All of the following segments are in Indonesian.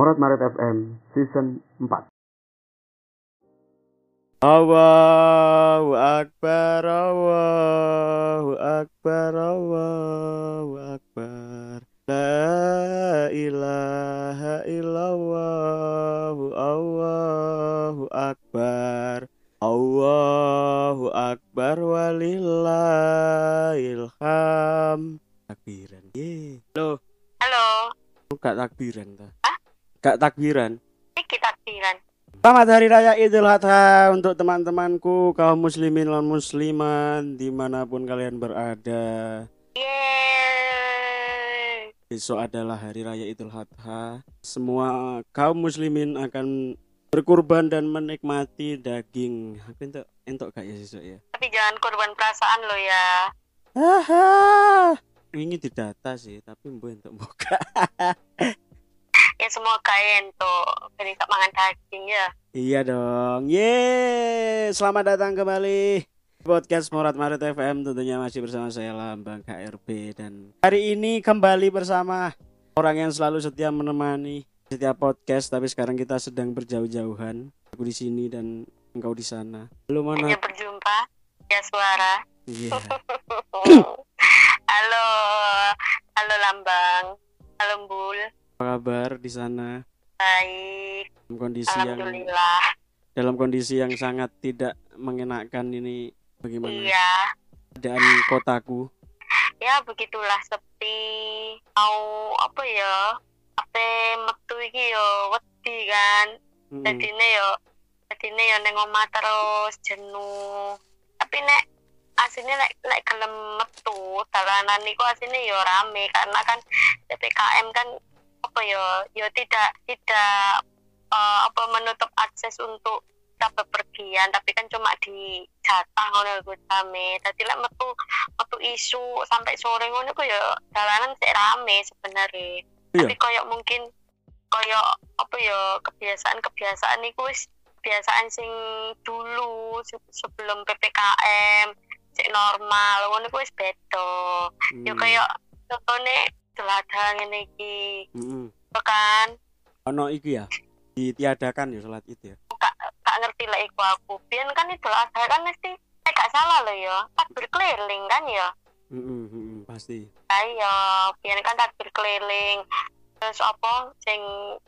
Morat Maret FM Season 4 Allahu Akbar, Allahu Akbar, Allahu Akbar. La ilaha illallah, Allahu Akbar. Allahu Akbar walillahil ham. Takbiran. Ye. Loh, Halo, gak takbiran ta? Hah? Gak takbiran. ini takbiran. Selamat Hari Raya Idul Adha untuk teman-temanku kaum muslimin dan musliman di mana pun kalian berada. Yeay. Besok adalah Hari Raya Idul Adha. Semua kaum muslimin akan berkurban dan menikmati daging. Aku entuk entuk gak ya besok ya? Tapi jangan korban perasaan lo ya. Haha. Ini didata sih, tapi mbok entuk buka. Ya semua kain tuh. Jadi tak makan daging ya. Iya dong. Yeay, selamat datang kembali podcast Morat Marit FM tentunya masih bersama saya Lambang KRB dan hari ini kembali bersama orang yang selalu setia menemani setiap podcast tapi sekarang kita sedang berjauh-jauhan. Aku di sini dan engkau di sana. Lu mana? Hanya berjumpa. Ya suara. Iya. Halo. Halo Lambang. Halo Mbul. Apa kabar di sana? Baik. Dalam kondisi yang Alhamdulillah. dalam kondisi yang sangat tidak mengenakan ini bagaimana Iya. keadaan kotaku? Ya begitulah sepi. Mau apa ya? Apa metu iki yo wedi kan. Mm-mm. Jadine yo jadine yo neng omah terus jenuh. Tapi nek aslinya nek nek gelem metu dalanan niku aslinya yo rame karena kan PPKM kan apa yo yo tidak tidak eh, apa menutup akses untuk kita bepergian tapi kan cuma di jatah ngono iku rame. Dadi lek metu metu isu sampai sore ngono iku yo dalanan sik rame sebenarnya. Iya. Tapi koyo mungkin koyo apa ya kebiasaan-kebiasaan iku wis kebiasaan sing dulu se- sebelum PPKM sik normal ngono iku wis beda. Yo Hmm. koyo contohnya teladan ngene iki, Mm-mm. yo kan ono iki ya ditiadakan ya sholat id ya gak gak ngerti lah iku aku. Biyen kan itu ada kan mesti eh gak salah loh ya, takbir keliling kan ya. Mm-mm, mm-mm, pasti Ayo, biyen kan takbir keliling. Terus apa sing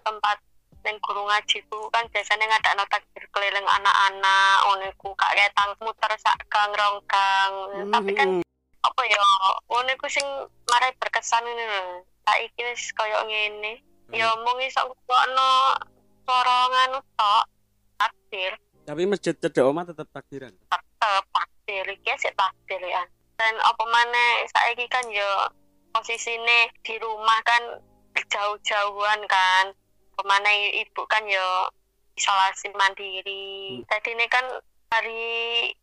tempat ning guru ngaji ku kan biasanya ngadakno takbir keliling anak-anak ngono iku gak ketang muter sak gang rong gang. Tapi kan. Apa ya ngono iku sing marai berkesan ini lho. Saiki wis koyo ngene. Ya mung iso ngrungokno swara nganu tok. Takbir tapi masjid cedek omah tetap takbiran tetep takbir iki sik takbir ya. Dan apa maneh saiki kan yo posisine di rumah kan jauh-jauhan kan. Ke mana ibu kan yo isolasi mandiri. Hmm. Jadi ini kan hari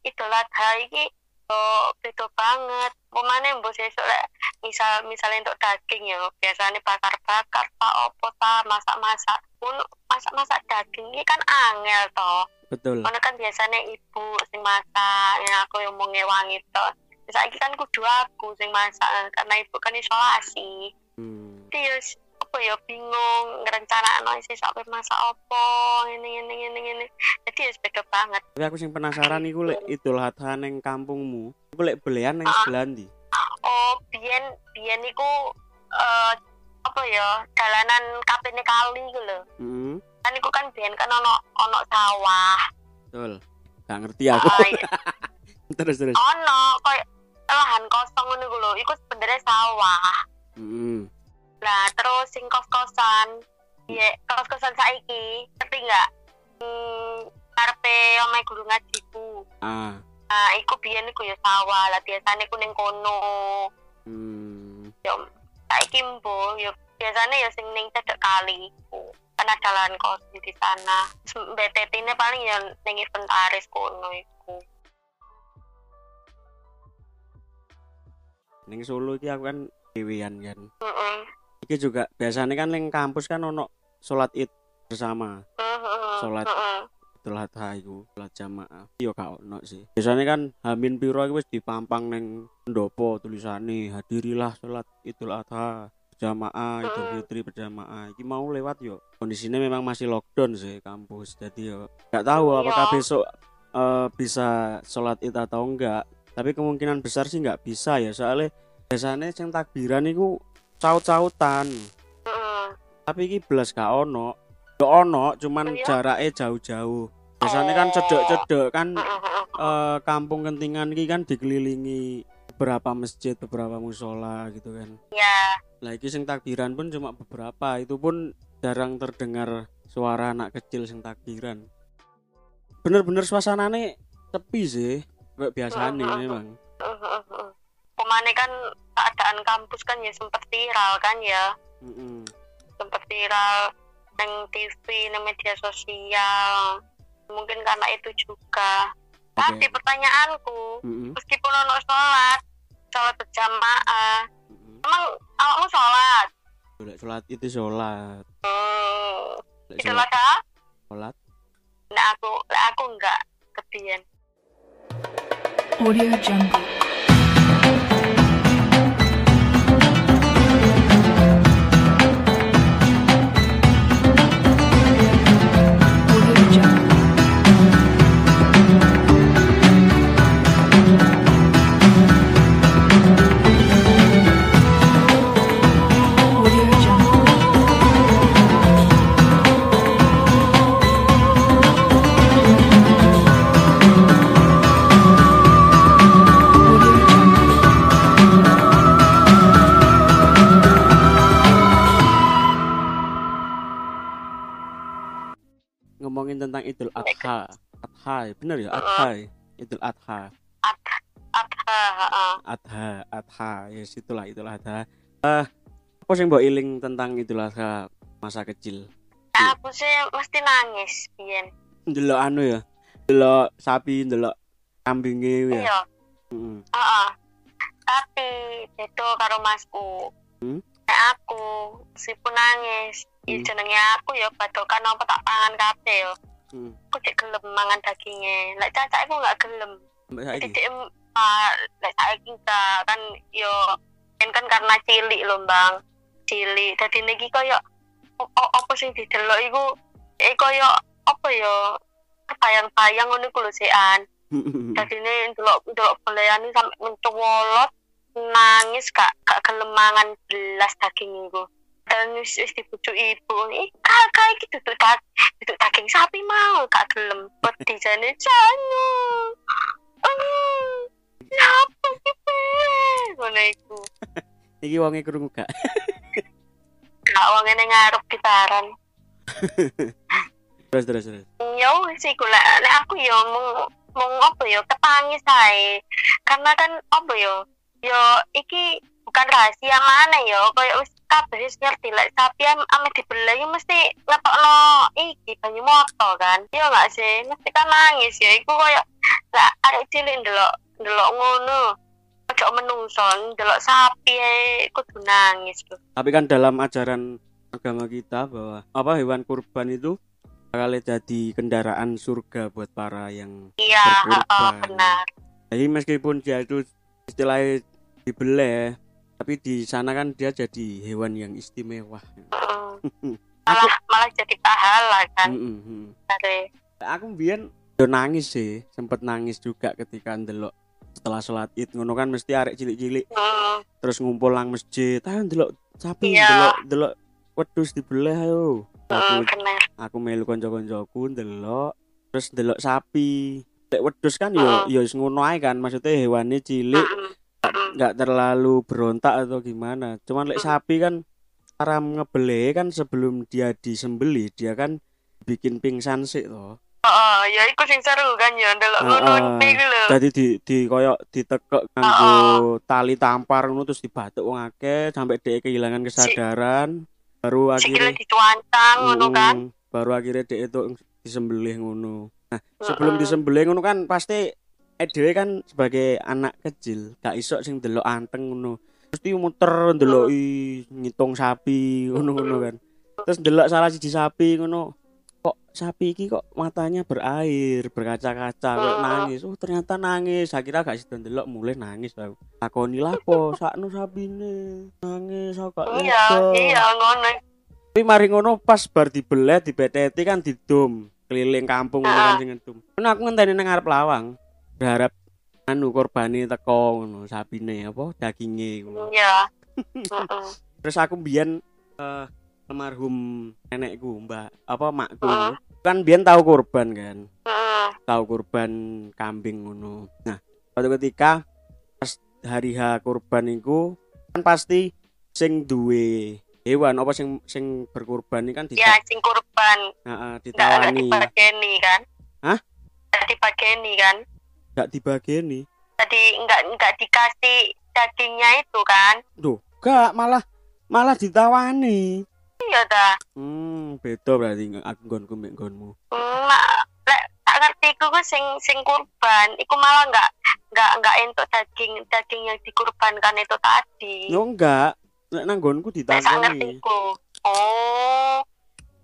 Idul Adha iki yo beda banget. Pemane mbok sesuk lek misal misalnya untuk daging ya biasanya bakar-bakar tak opo ta masak-masak pun masak-masak daging ini kan angel toh betul Karena kan biasanya ibu sing masak, yang aku yang mau ngewangi toh. Saiki kan kudu aku sing masak karena ibu kan isolasi. Hmm. Jadi ya s- apa ya bingung ngerencanakan sih sampai masak apa ini ini ini ini. Jadi ya beda banget. tapi aku sing penasaran iku lek idul adha neng kampungmu iku lek belian neng Ah. sebelah ndi Oh, biyen biyen iku eh apa ya dalanan kapene kali gitu loh. Mm-mm, Kan iku kan biyen kan ono ono sawah. betul gak ngerti aku Ah, iya. terus terus ono kayak lahan kosong ngono iku lho. Iku sebenarnya sawah. Mm-mm. Lah terus sing kos-kosan, ya kos-kosan saiki, ngerti nggak? Hmm, karepe omahe guru ngajiku. ah Nah, iku biyen iku ya sawah, lah biasane ku ning kono. hmm. Yo saiki mbo, yo biasane ya sing ning cedek kali iku. Kan ada lahan kos di sana. BTT-ne paling ya ning inventaris kono iku. neng Solo iki aku kan dewean kan Heeh. Iki juga biasanya kan neng kampus kan ono sholat id bersama. Sholat. Idul Adha iku sholat jamaah iya gak ono sih biasanya kan Hamin piro iku wis dipampang neng pendopo tulisane hadirilah sholat Idul Adha berjamaah Idul. Fitri berjamaah iki mau lewat yo kondisinya memang masih lockdown sih kampus jadi yo nggak tahu Iya. apakah besok eh, bisa sholat id atau enggak tapi kemungkinan besar sih nggak bisa ya soalnya biasanya yang takbiran itu caut-cautan. Tapi iki belas gak ono. Gak ono cuman Iya. jaraknya jauh-jauh. Biasanya kan Oh. cedek-cedek kan eh, kampung kentingan ini kan dikelilingi beberapa masjid beberapa musola gitu kan. Ya lah iki sing takbiran pun cuma beberapa. Itu pun jarang terdengar suara anak kecil sing takbiran. Bener-bener suasananya sepi sih kayak biasanya memang Ke mana kan keadaan kampus kan ya sempat viral kan ya Mm-mm. sempat viral neng TV neng media sosial mungkin karena itu juga tapi Oke. pertanyaanku Mm-mm. meskipun ono sholat sholat berjamaah Mm-mm. emang awakmu sholat sholat itu sholat hmm, itu sholat sholat nah aku lah aku enggak kebian Audio Jungle. Ngomongin tentang Idul Adha Adha ya, bener ya Adha ya? Idul Adha adha. Adha Adha ya itulah itulah Adha eh apa sih mbok iling tentang Idul Adha masa kecil aku sih mesti nangis biyen ndelok anu ya ndelok sapi ndelok kambinge ya iya Heeh. Heeh. Tapi itu karo masku. Hmm? Aku meskipun nangis, Hmm. hmm. jenenge aku ya badokan apa tak pangan kabeh yo. Heeh. Aku cek gelem mangan dagingnya. Lek cacak aku enggak gelem. Jadi cek ah, lek saiki enggak kan yo kan kan karena cilik lho, Bang. Cilik. Dadi niki koyo apa sing didelok iku eh koyo apa yo bayang-bayang ngono iku lho sekan. Jadi ini ndelok ndelok belean ini sampai mencolot nangis gak gak gelemangan belas daging itu dan wis wis dibujuk ibu ih kakak iki duduk dag duduk daging sapi mau gak gelem wedi jane janu. Ah apa sih ngono iku. Iki wonge krungu gak? Gak wong ngene ngarep gitaran terus terus terus. Ya wis iku lek aku ya mung mung apa ya ketangis ae. Karena kan apa ya ya iki bukan rahasia mana ya? Koyo wis kabeh ngerti lek sapi am ame dibelai mesti ngetokno iki banyu moto kan? Iya gak sih? Mesti kan nangis ya. Iku koyo lah arek cilik ndelok ndelok ngono. Ojo menungso ndelok sapi kudu nangis lho tapi kan dalam ajaran agama kita bahwa apa hewan kurban itu bakal jadi kendaraan surga buat para yang iya Berkorban. heeh, benar. Jadi meskipun dia itu istilahnya dibeleh tapi di sana kan dia jadi hewan yang istimewa Heeh. malah malah jadi pahala kan Mm, mm, mm. dari aku mbien yo nangis sih sempet nangis juga ketika ndelok setelah sholat id ngono kan mesti arek cilik-cilik Heeh. terus ngumpul nang masjid ayo ndelok sapi Iya. ndelok ndelok wedhus dibeleh ayo Heeh, aku benar aku melu kanca-kancaku ndelok terus ndelok sapi lek wedhus kan yo yo wis ngono ae kan maksudnya hewannya cilik Heeh. Nggak terlalu berontak atau gimana. Cuman lek sapi kan cara ngebeleh kan sebelum dia disembelih dia kan bikin pingsan sih toh Oh, ya iku sing seru kan ya ndelok ngono iku lho. jadi di di koyok ditekek nganggo tali tampar ngono terus dibatuk wong akeh sampai dia kehilangan kesadaran baru Sikile akhirnya dicuancang ngono kan. Mm, baru akhirnya dia itu disembelih ngono. Nah sebelum Heeh. disembelih ngono kan pasti dhewe kan sebagai anak kecil gak iso sing delok anteng ngono. Mesti muter ndeloki ngitung sapi ngono-ngono kan. Terus ndelok salah siji sapi ngono kok sapi iki kok matanya berair berkaca-kaca kok Hmm. nangis. Oh ternyata nangis. Saya kira gak sida ndelok mulai nangis aku takoni lapo sakno sapine? Nangis aku gak iya iya ngono. Tapi mari ngono pas bar dibelet dibeteti kan didom keliling kampung ngono kan Ah. sing ngedum. Kan aku ngenteni nang ngarep lawang berharap anu korbane teko ngono sapine apa daginge ngono. Iya. Terus aku mbiyen eh, almarhum nenekku mbak apa makku. Hmm. kan biyen tahu kurban kan? Heeh. tahu kurban kambing ngono. Nah suatu ketika pas hari H kurban iku kan pasti sing duwe hewan apa sing sing berkurban ini kan ya dita- sing kurban Heeh, ditawani. kan? Hah? nggak dibageni kan gak dibageni. Jadi nggak nggak dikasih dagingnya itu kan? Duh, gak malah malah ditawani. Iya dah hmm beda berarti nggak aku nggonku mbek nggonmu. Hmm, mak lek tak ngerti ku sing sing kurban. Iku malah nggak nggak nggak entuk daging daging yang dikurbankan itu tadi. Yo enggak nek nang nggonku lek tak ngerti ditakoni oh.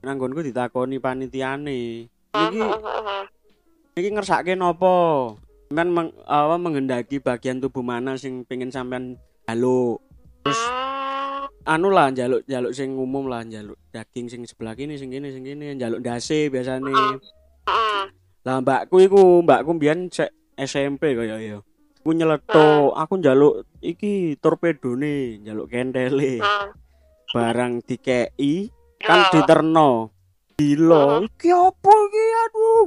Nang nggonku ditakoni panitiane. Hmm, iki hmm, hmm. iki ngersake nopo kan meng, apa menghendaki bagian tubuh mana sing pengen sampean jaluk terus anu lah jaluk jaluk sing umum lah jaluk daging sing sebelah kini sing kini sing kini jaluk dase biasane hmm. lah mbakku iku mbakku mbiyen sek SMP kaya ya aku nyeletuk aku njaluk iki torpedone njaluk kentele Hmm. barang dikei kan diterno Hmm. iki apa iki aduh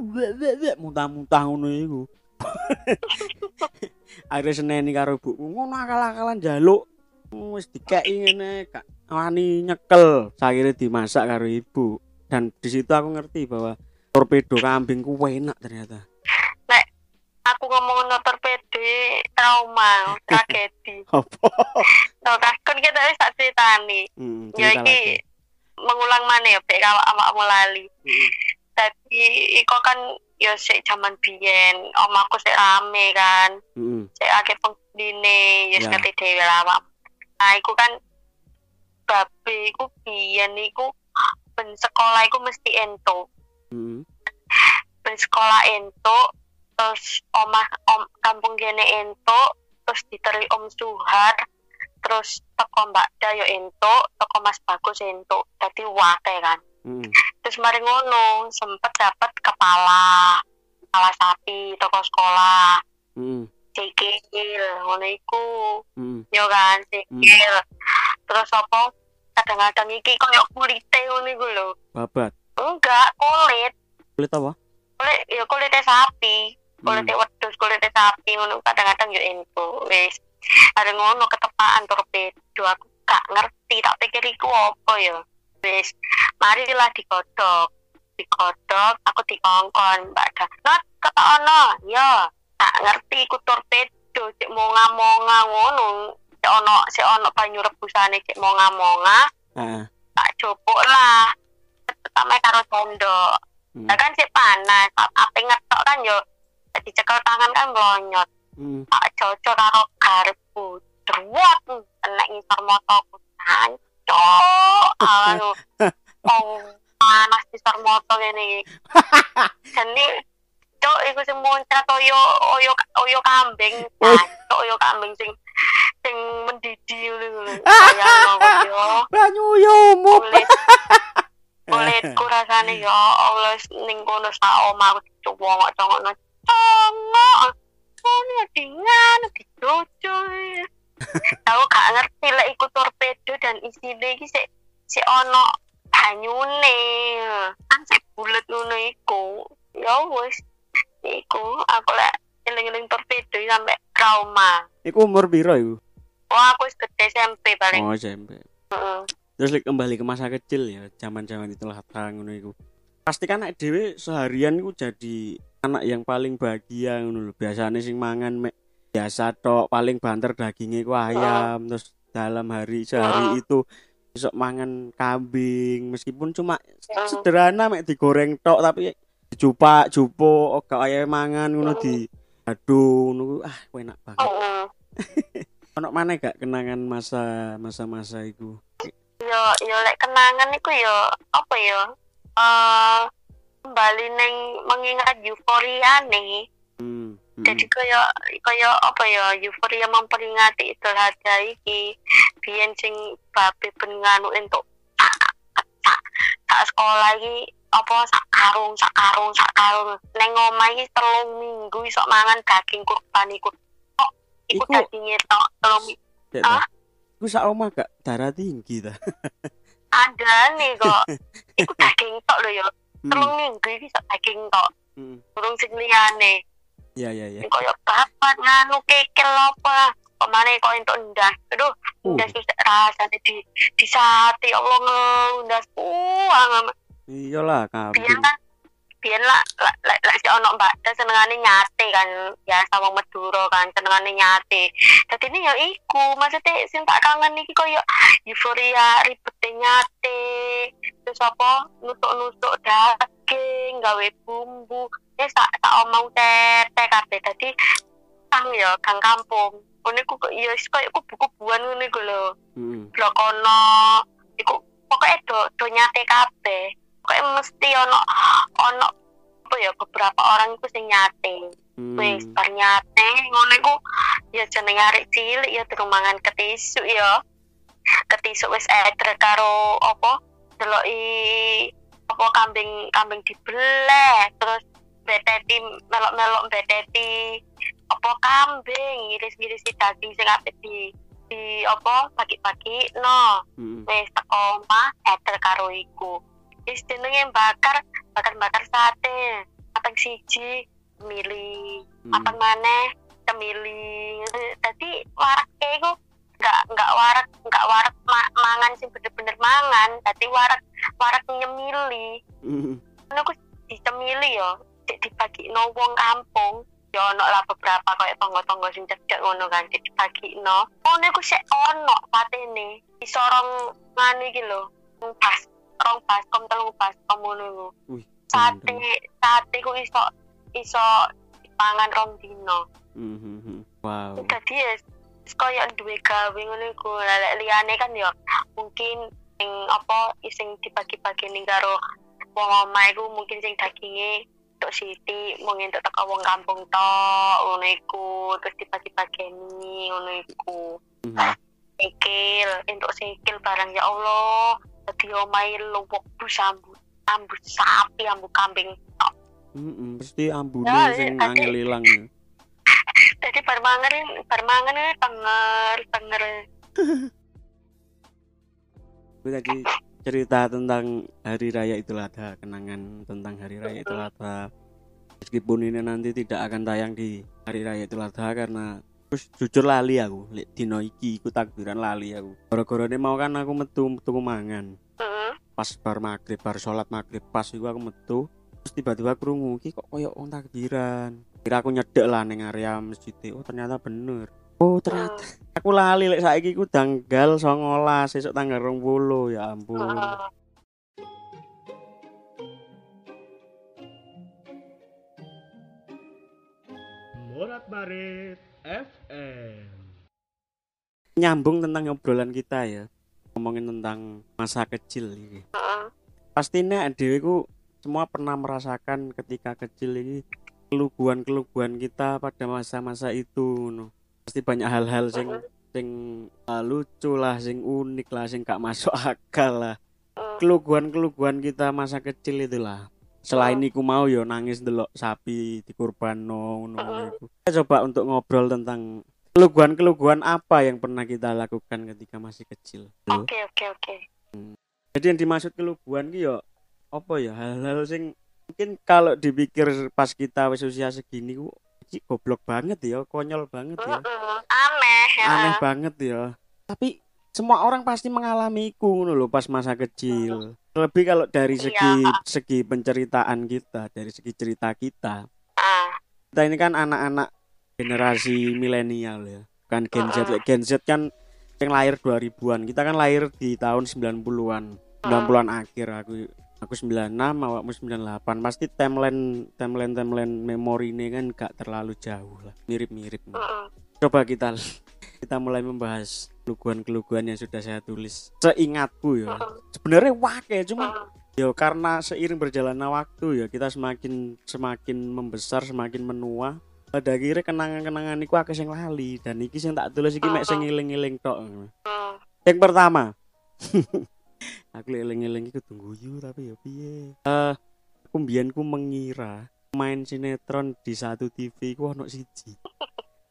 muntah-muntah ngono iku akhirnya seneni karo ibuku ngono akal-akalan jaluk wis dikei ngene gak wani nyekel. Akhirnya dimasak karo ibu. Dan di situ aku ngerti bahwa torpedo kambing ku enak ternyata. Aku ngomong no torpedo trauma tragedi. Apa? No kan kita wis tak ceritani. Hmm, ya cerita iki mengulang mana ya awak awakmu lali? Hmm, tapi iko kan yo sik zaman biyen omaku sik rame kan. Hmm, sik akeh penggune yo Ya. ngerti dhewe lah nah iku kan babe iku biyen iku ben sekolah iku mesti entuk. Hmm, ben sekolah entuk terus omah om kampung kene entuk terus diteri Om Suhar terus toko Mbak Dayo entuk toko Mas Bagus entuk. Dadi wake kan. Hmm, terus mari ngono sempet dapat kepala kepala sapi toko sekolah. Hmm, sikil ngono iku. Hmm. yo kan sikil terus apa? Kadang-kadang iki koyo kulite ngono iku lho. Babat. Enggak kulit. Kulit apa? Kulit ya kulitnya sapi. Kulit Hmm. wedhus kulit sapi ngono kadang-kadang yo info wis. Ada ngono ketepaan torpedo aku gak ngerti tak pikir iku apa ya wis marilah digodok digodok aku dikongkon mbak dah not kata ono ya tak ngerti iku torpedo cek monga-monga ngono. Cek ono cek ono banyu rebusane cek monga-monga. Ah tak copok lah. Pertama karo sendok hmm, Lah kan sik panas, ap- ape ngetok kan yo. Dicekel tangan kan melonyot. hmm. Tak cocok karo garpu. Druwat kena ngisor motoku. Hancur. Anu. Oh, panas ngisor moto ngene iki. Jane cok iku sing muncrat oyo oyo oyo kambing. Cok oyo kambing sing sing mendidih ngono yo. banyu yomu kulit kulitku rasane ya Allah ning kono sak omah aku dicongok congokno congok ngono dingan dijojo aku gak ngerti lek iku torpedo dan isine iki sik sik ono banyune. Kan sik bulet ngono iku. Ya wis iku aku lek eling-eling torpedo sampe trauma. Iku umur piro iku? Wah aku gede SMP paling. Oh SMP Heeh. terus like, kembali ke masa kecil ya zaman-zaman itulah terang ngono iku. Pasti kan anak dhewe seharian iku jadi anak yang paling bahagia ngono lho biasane sing mangan mek biasa tok paling banter dagingnya ku ayam terus dalam hari sehari itu besok mangan kambing meskipun cuma sederhana mek digoreng tok tapi dijupak jupo gak ayam mangan ngono di aduh ngono ah enak banget. Heeh. ono mana gak kenangan masa masa-masa itu yo yo lek kenangan iku yo apa yo? Eh kembali neng mengingat euforia nih Hmm. Hmm. jadi kaya kaya apa ya euforia memperingati Idul Adha iki biyen sing babe ben nganu entuk sak sak sak sekolah iki apa sak karung sak karung sak karung neng omah iki telung minggu iso mangan daging kurban iku tok iku dagingnya tok telung Ah? Iku sak omah gak darah tinggi ta. ada nih kok iku daging tok lho ya Hmm. telung minggu iki sak daging tok hmm. turung sing liyane Ya ya ya. koyo babat nganu kekel apa? Pemane kok entuk ndas. Aduh Uh, ndas wis rasane di di sate ya Allah ngelundas uang iyalah biyen kambing. kan biyen lah lah lah lah si ono mbak. Senengane nyate kan ya sama Madura kan senengane nyate. Dadi ini ya iku maksudnya sing tak kangen iki koyo euforia ribete nyate. Terus apa nusuk-nusuk daging gawe bumbu ya sak sak omong tete kabeh. Dadi kang ya kang kampung. Ngene ku kok ya wis koyo kubu-kubuan ngene ku lho. Blok kono iku pokoknya do do nyate kabeh. Pokoknya mesti ono ono apa ya beberapa orang iku sing nyate. Hmm. wis bar nyate ngono iku ya jeneng arek cilik ya durung mangan ketisuk ya. Ketisuk wis eder karo apa deloki apa kambing kambing dibeleh. Terus beteti melok-melok beteti apa kambing iris-irisi daging sing apik di di apa pagi-pagi no Hmm. wis teko omah eder karo iku. Wis jenenge bakar bakar-bakar sate apeng siji milih Hmm. apa maneh kemili tadi warak iku nggak nggak warak nggak warak ma- mangan sing bener-bener mangan. Tadi warak warak nyemili. Hmm. ngono ku dicemili yo cek dibagi no wong kampung ya ono lah beberapa kayak tonggo-tonggo sing cedek ngono kan cek dibagi no ngono ku sik ono patene disorong nganu iki lho rong pas rong baskom telung baskom ngono iku. Sate sate ku iso iso dipangan rong dino Hmm, hmm, hmm. Wow. dadi ya koyo duwe gawe ngono iku. Lek liyane kan ya mungkin sing apa sing dibagi-bagi ning karo wong omah iku mungkin sing daginge tok siti mung entuk teko wong kampung tok ngono iku terus dibagi-bageni ngono iku Hmm. sikil entuk sikil barang ya Allah dadi omahe luwuk bu sambut sambut sapi ambu kambing tok Hmm, hmm. Pasti ambune Ya, sing angel ilang. ya. dadi bar mangan bar mangan ini tenger tenger Gue tadi cerita tentang hari raya Idul Adha, kenangan tentang hari raya Idul Adha. Meskipun ini nanti tidak akan tayang di hari raya Idul Adha karena terus jujur lali aku, lek dino iki iku takbiran lali aku. Gara-gara ini mau kan aku metu metu mangan. Pas bar maghrib, bar sholat maghrib pas iku aku metu. Terus tiba-tiba krungu iki kok koyo wong takbiran. Kira aku nyedek lah ning area masjid. Oh ternyata bener. Oh ternyata aku lali lek saiki ku tanggal 19 esuk tanggal 20 ya ampun. Heeh. Morat Marit FM. Nyambung tentang obrolan kita ya. Ngomongin tentang masa kecil ini. Heeh. Pastinya dhewe ku semua pernah merasakan ketika kecil ini keluguan-keluguan kita pada masa-masa itu no. Pasti banyak hal-hal sing sing uh, lucu lah, sing unik lah, sing gak masuk akal lah. Keluguan-keluguan kita masa kecil itulah. Selain iku mau yo nangis delok sapi dikurbanno ngono iku. Kita coba untuk ngobrol tentang keluguan-keluguan apa yang pernah kita lakukan ketika masih kecil. Loh. Oke oke oke. Jadi yang dimaksud keluguan ki yo apa ya hal-hal sing mungkin kalau dipikir pas kita wis usia segini ku iki goblok banget ya, konyol banget ya. Aneh ya. Aneh banget ya. Tapi semua orang pasti mengalami iku ngono lho pas masa kecil. Lebih kalau dari Iya. segi segi penceritaan kita, dari segi cerita kita. Ah. Kita ini kan anak-anak generasi milenial ya. Kan Gen Z, Gen Z kan yang lahir 2000-an. Kita kan lahir di tahun 90-an. 90-an akhir aku aku 96 awakmu 98 pasti timeline timeline timeline memori ini kan gak terlalu jauh lah mirip-mirip Heeh. coba kita kita mulai membahas keluguan-keluguan yang sudah saya tulis seingatku ya sebenarnya wake cuma Yo karena seiring berjalannya waktu ya kita semakin semakin membesar, semakin menua. Pada akhirnya kenangan-kenangan iku akeh sing lali dan iki sing tak tulis iki mek sing ngiling-ngiling tok. Hmm. Yang pertama. aku eling-eling iku tunggu yu tapi ya piye. Eh aku mbiyen ku mengira main sinetron di satu TV ku ono siji.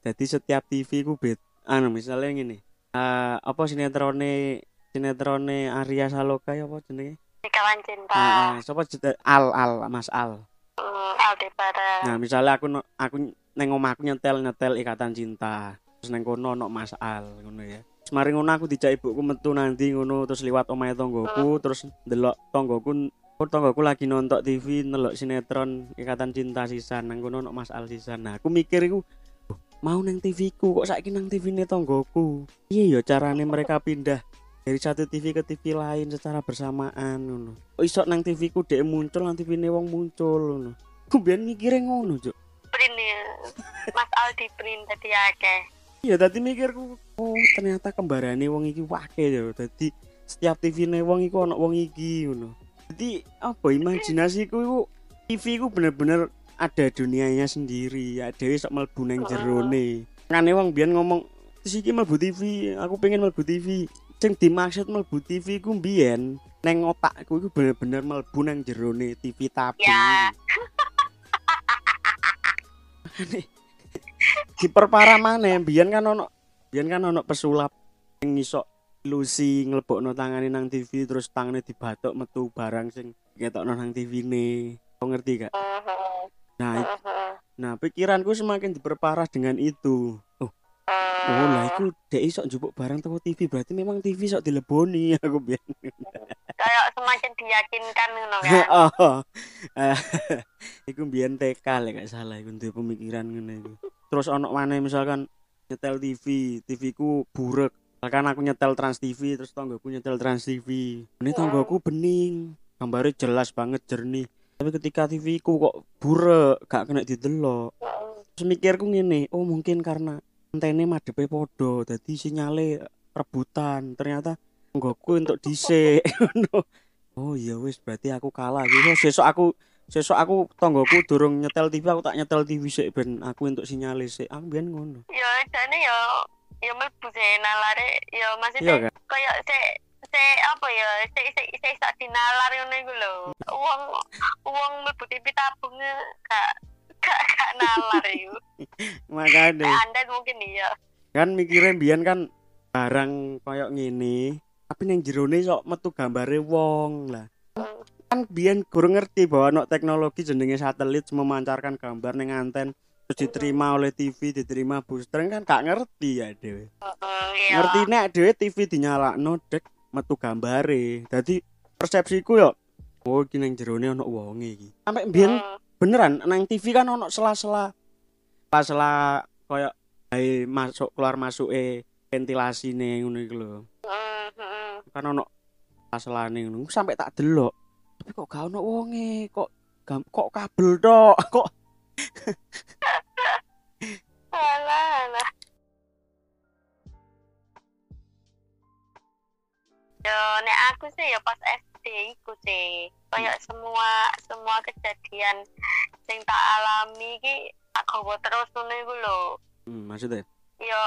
Jadi setiap TV ku bet anu misalnya ngene. Eh apa sinetrone sinetrone Arya Saloka ya apa jenenge? Kawan cinta. Sapa jenenge? Al Al Mas Al. Hmm, Aldebaran. Nah, misalnya aku aku neng omahku nyetel nyetel ikatan cinta. Terus neng kono ono Mas Al ngono ya. Mari ngono aku dijak ibuku metu nanti ngono terus liwat omahe tonggoku terus ndelok tonggoku Oh, tonggoku lagi nonton TV nelok sinetron ikatan cinta sisan nang kono ono Mas Al sisan. Nah, aku mikir iku "Loh, mau neng TV ku kok saiki nang TV ne tonggoku. Iya ya carane mereka pindah dari satu TV ke TV lain secara bersamaan ngono. Kok iso nang TV ku dhek muncul nang TV ne wong muncul ngono. Aku biyen mikire ngono, Cuk. Print ya. Mas Aldi print tadi akeh. Iya, tadi mikirku, oh ternyata kembarane wong iki wake ya. Dadi setiap TV ne wong iku ono wong iki ngono. Jadi apa imajinasiku iku TV ku bener-bener ada dunianya sendiri. Ya dhewe sok mlebu nang jerone. Ngane wong biyen ngomong, "Terus iki mlebu TV, aku pengen mlebu TV." Sing dimaksud mlebu TV ku biyen neng otakku iku bener-bener mlebu nang jerone TV tabung. Ya. diperparah mana biyen kan ono biyen kan ono pesulap sing iso ilusi nglebokno tangane nang TV terus tangane dibatok metu barang sing ketokno nang TV-ne. Kau ngerti gak? Nah, nah pikiranku semakin diperparah dengan itu. Oh, oh lah iku dek iso njupuk barang teko TV berarti memang TV sok dileboni aku biyen. Kayak semacam diyakinkan ngono kan. oh. Eh, iku mbiyen TK lek gak salah iku duwe pemikiran ngene iku. Terus ono maneh misalkan nyetel TV, TV ku burek. Misalkan aku nyetel Trans TV terus tonggoku nyetel Trans TV. Ini tonggoku bening, gambarnya jelas banget jernih. Tapi ketika TV ku kok burek, gak kena didelok. Terus mikirku ngene, oh mungkin karena antene madepe podo, dadi sinyale rebutan. Ternyata tonggoku untuk dhisik. Oh iya wis berarti aku kalah gitu. Sesuk aku sesuk aku tonggoku durung nyetel TV aku tak nyetel TV sik ben aku untuk sinyale sik. Aku biyen ngono. Ya jane ya ya mlebu sih nalare ya Iya maksudnya kan? kayak se se apa ya se se se sak dinalar ngono iku lho. Uang uang mlebu TV tabung gak gak gak nalar iku. Makane Anda mungkin iya. kan mikirnya biyen kan barang koyok ngene, tapi ning jerone sok metu gambare wong lah. Hmm. Kan biyen kurang ngerti bahwa ono teknologi jenenge satelit memancarkan gambar ning anten terus diterima oleh TV diterima booster kan gak ngerti ya Heeh, iya. ngerti nek dhewe TV dinyalakno dek metu gambare. Dadi persepsiku yo oh iki ning jerone ono wonge iki. Sampai biyen beneran nang TV kan ono sela-sela sela-sela koyo masuk keluar masuk eh ventilasi nih ngono iku lho. Kan ono sela-selane ngono sampai tak delok tapi kok gak ono wonge kok gam- kok kabel tok kok Alah, alah. Yo, nek aku sih ya pas SD iku sih. Kayak semua semua kejadian sing tak alami iki tak gawa terus ngono iku lho. hmm, maksudnya Yo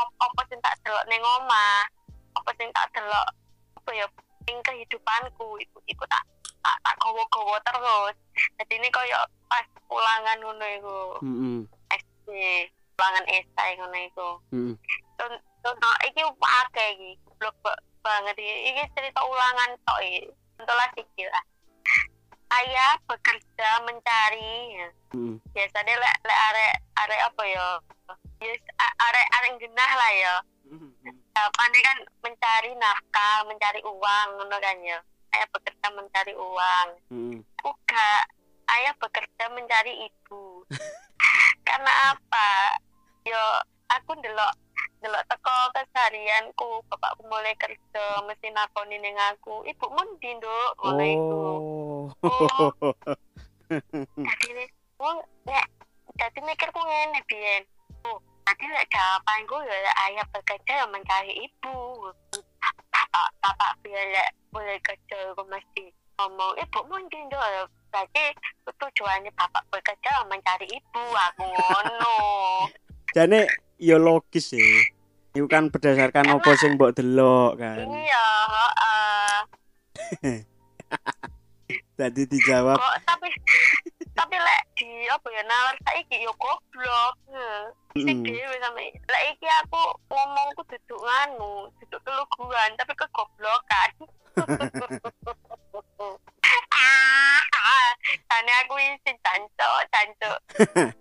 op apa sing tak delok ning omah, apa sing tak delok apa ya ing kehidupanku iku iku tak tak, tak gawa-gawa terus. Jadi ini kayak pas ulangan ngono iku. heeh SD ulangan esai ngono iku. heeh Con- Contoh iki akeh iki. Ba- banget iki. Iki cerita ulangan tok iki. Contohlah sikil lah. Ayah bekerja mencari heeh biasanya lek lek arek arek apa ya yes arek arek genah lah ya jawabannya kan mencari nafkah mencari uang ngono kan ya ayah bekerja mencari uang. Heeh aku gak. Ayah bekerja mencari ibu. Karena apa? Yo aku ndelok ndelok teko keseharianku. Bapakku mulai kerja mesti nakoni ning aku. Ibu mundi nduk? Ngono iku oh. Jadi nih wong nek jadi mikirku ngene biyen oh tadi lek jawabanku ya ayah bekerja ya mencari ibu. Bapak bapak lek boleh kerja aku mesti ngomong ibu mungkin dong berarti tujuannya bapak bekerja mencari ibu. Aku ngono. Jane ya logis sih. Iku kan berdasarkan apa sing mbok delok kan. iya. Jadi dijawab. Kok tapi tapi lek di apa ya nalar saiki yo goblok. Sing dhewe sampe lek iki aku ngomongku duduk nganu duduk keluguran tapi kegoblokan Ane aku isin cancok, cancok.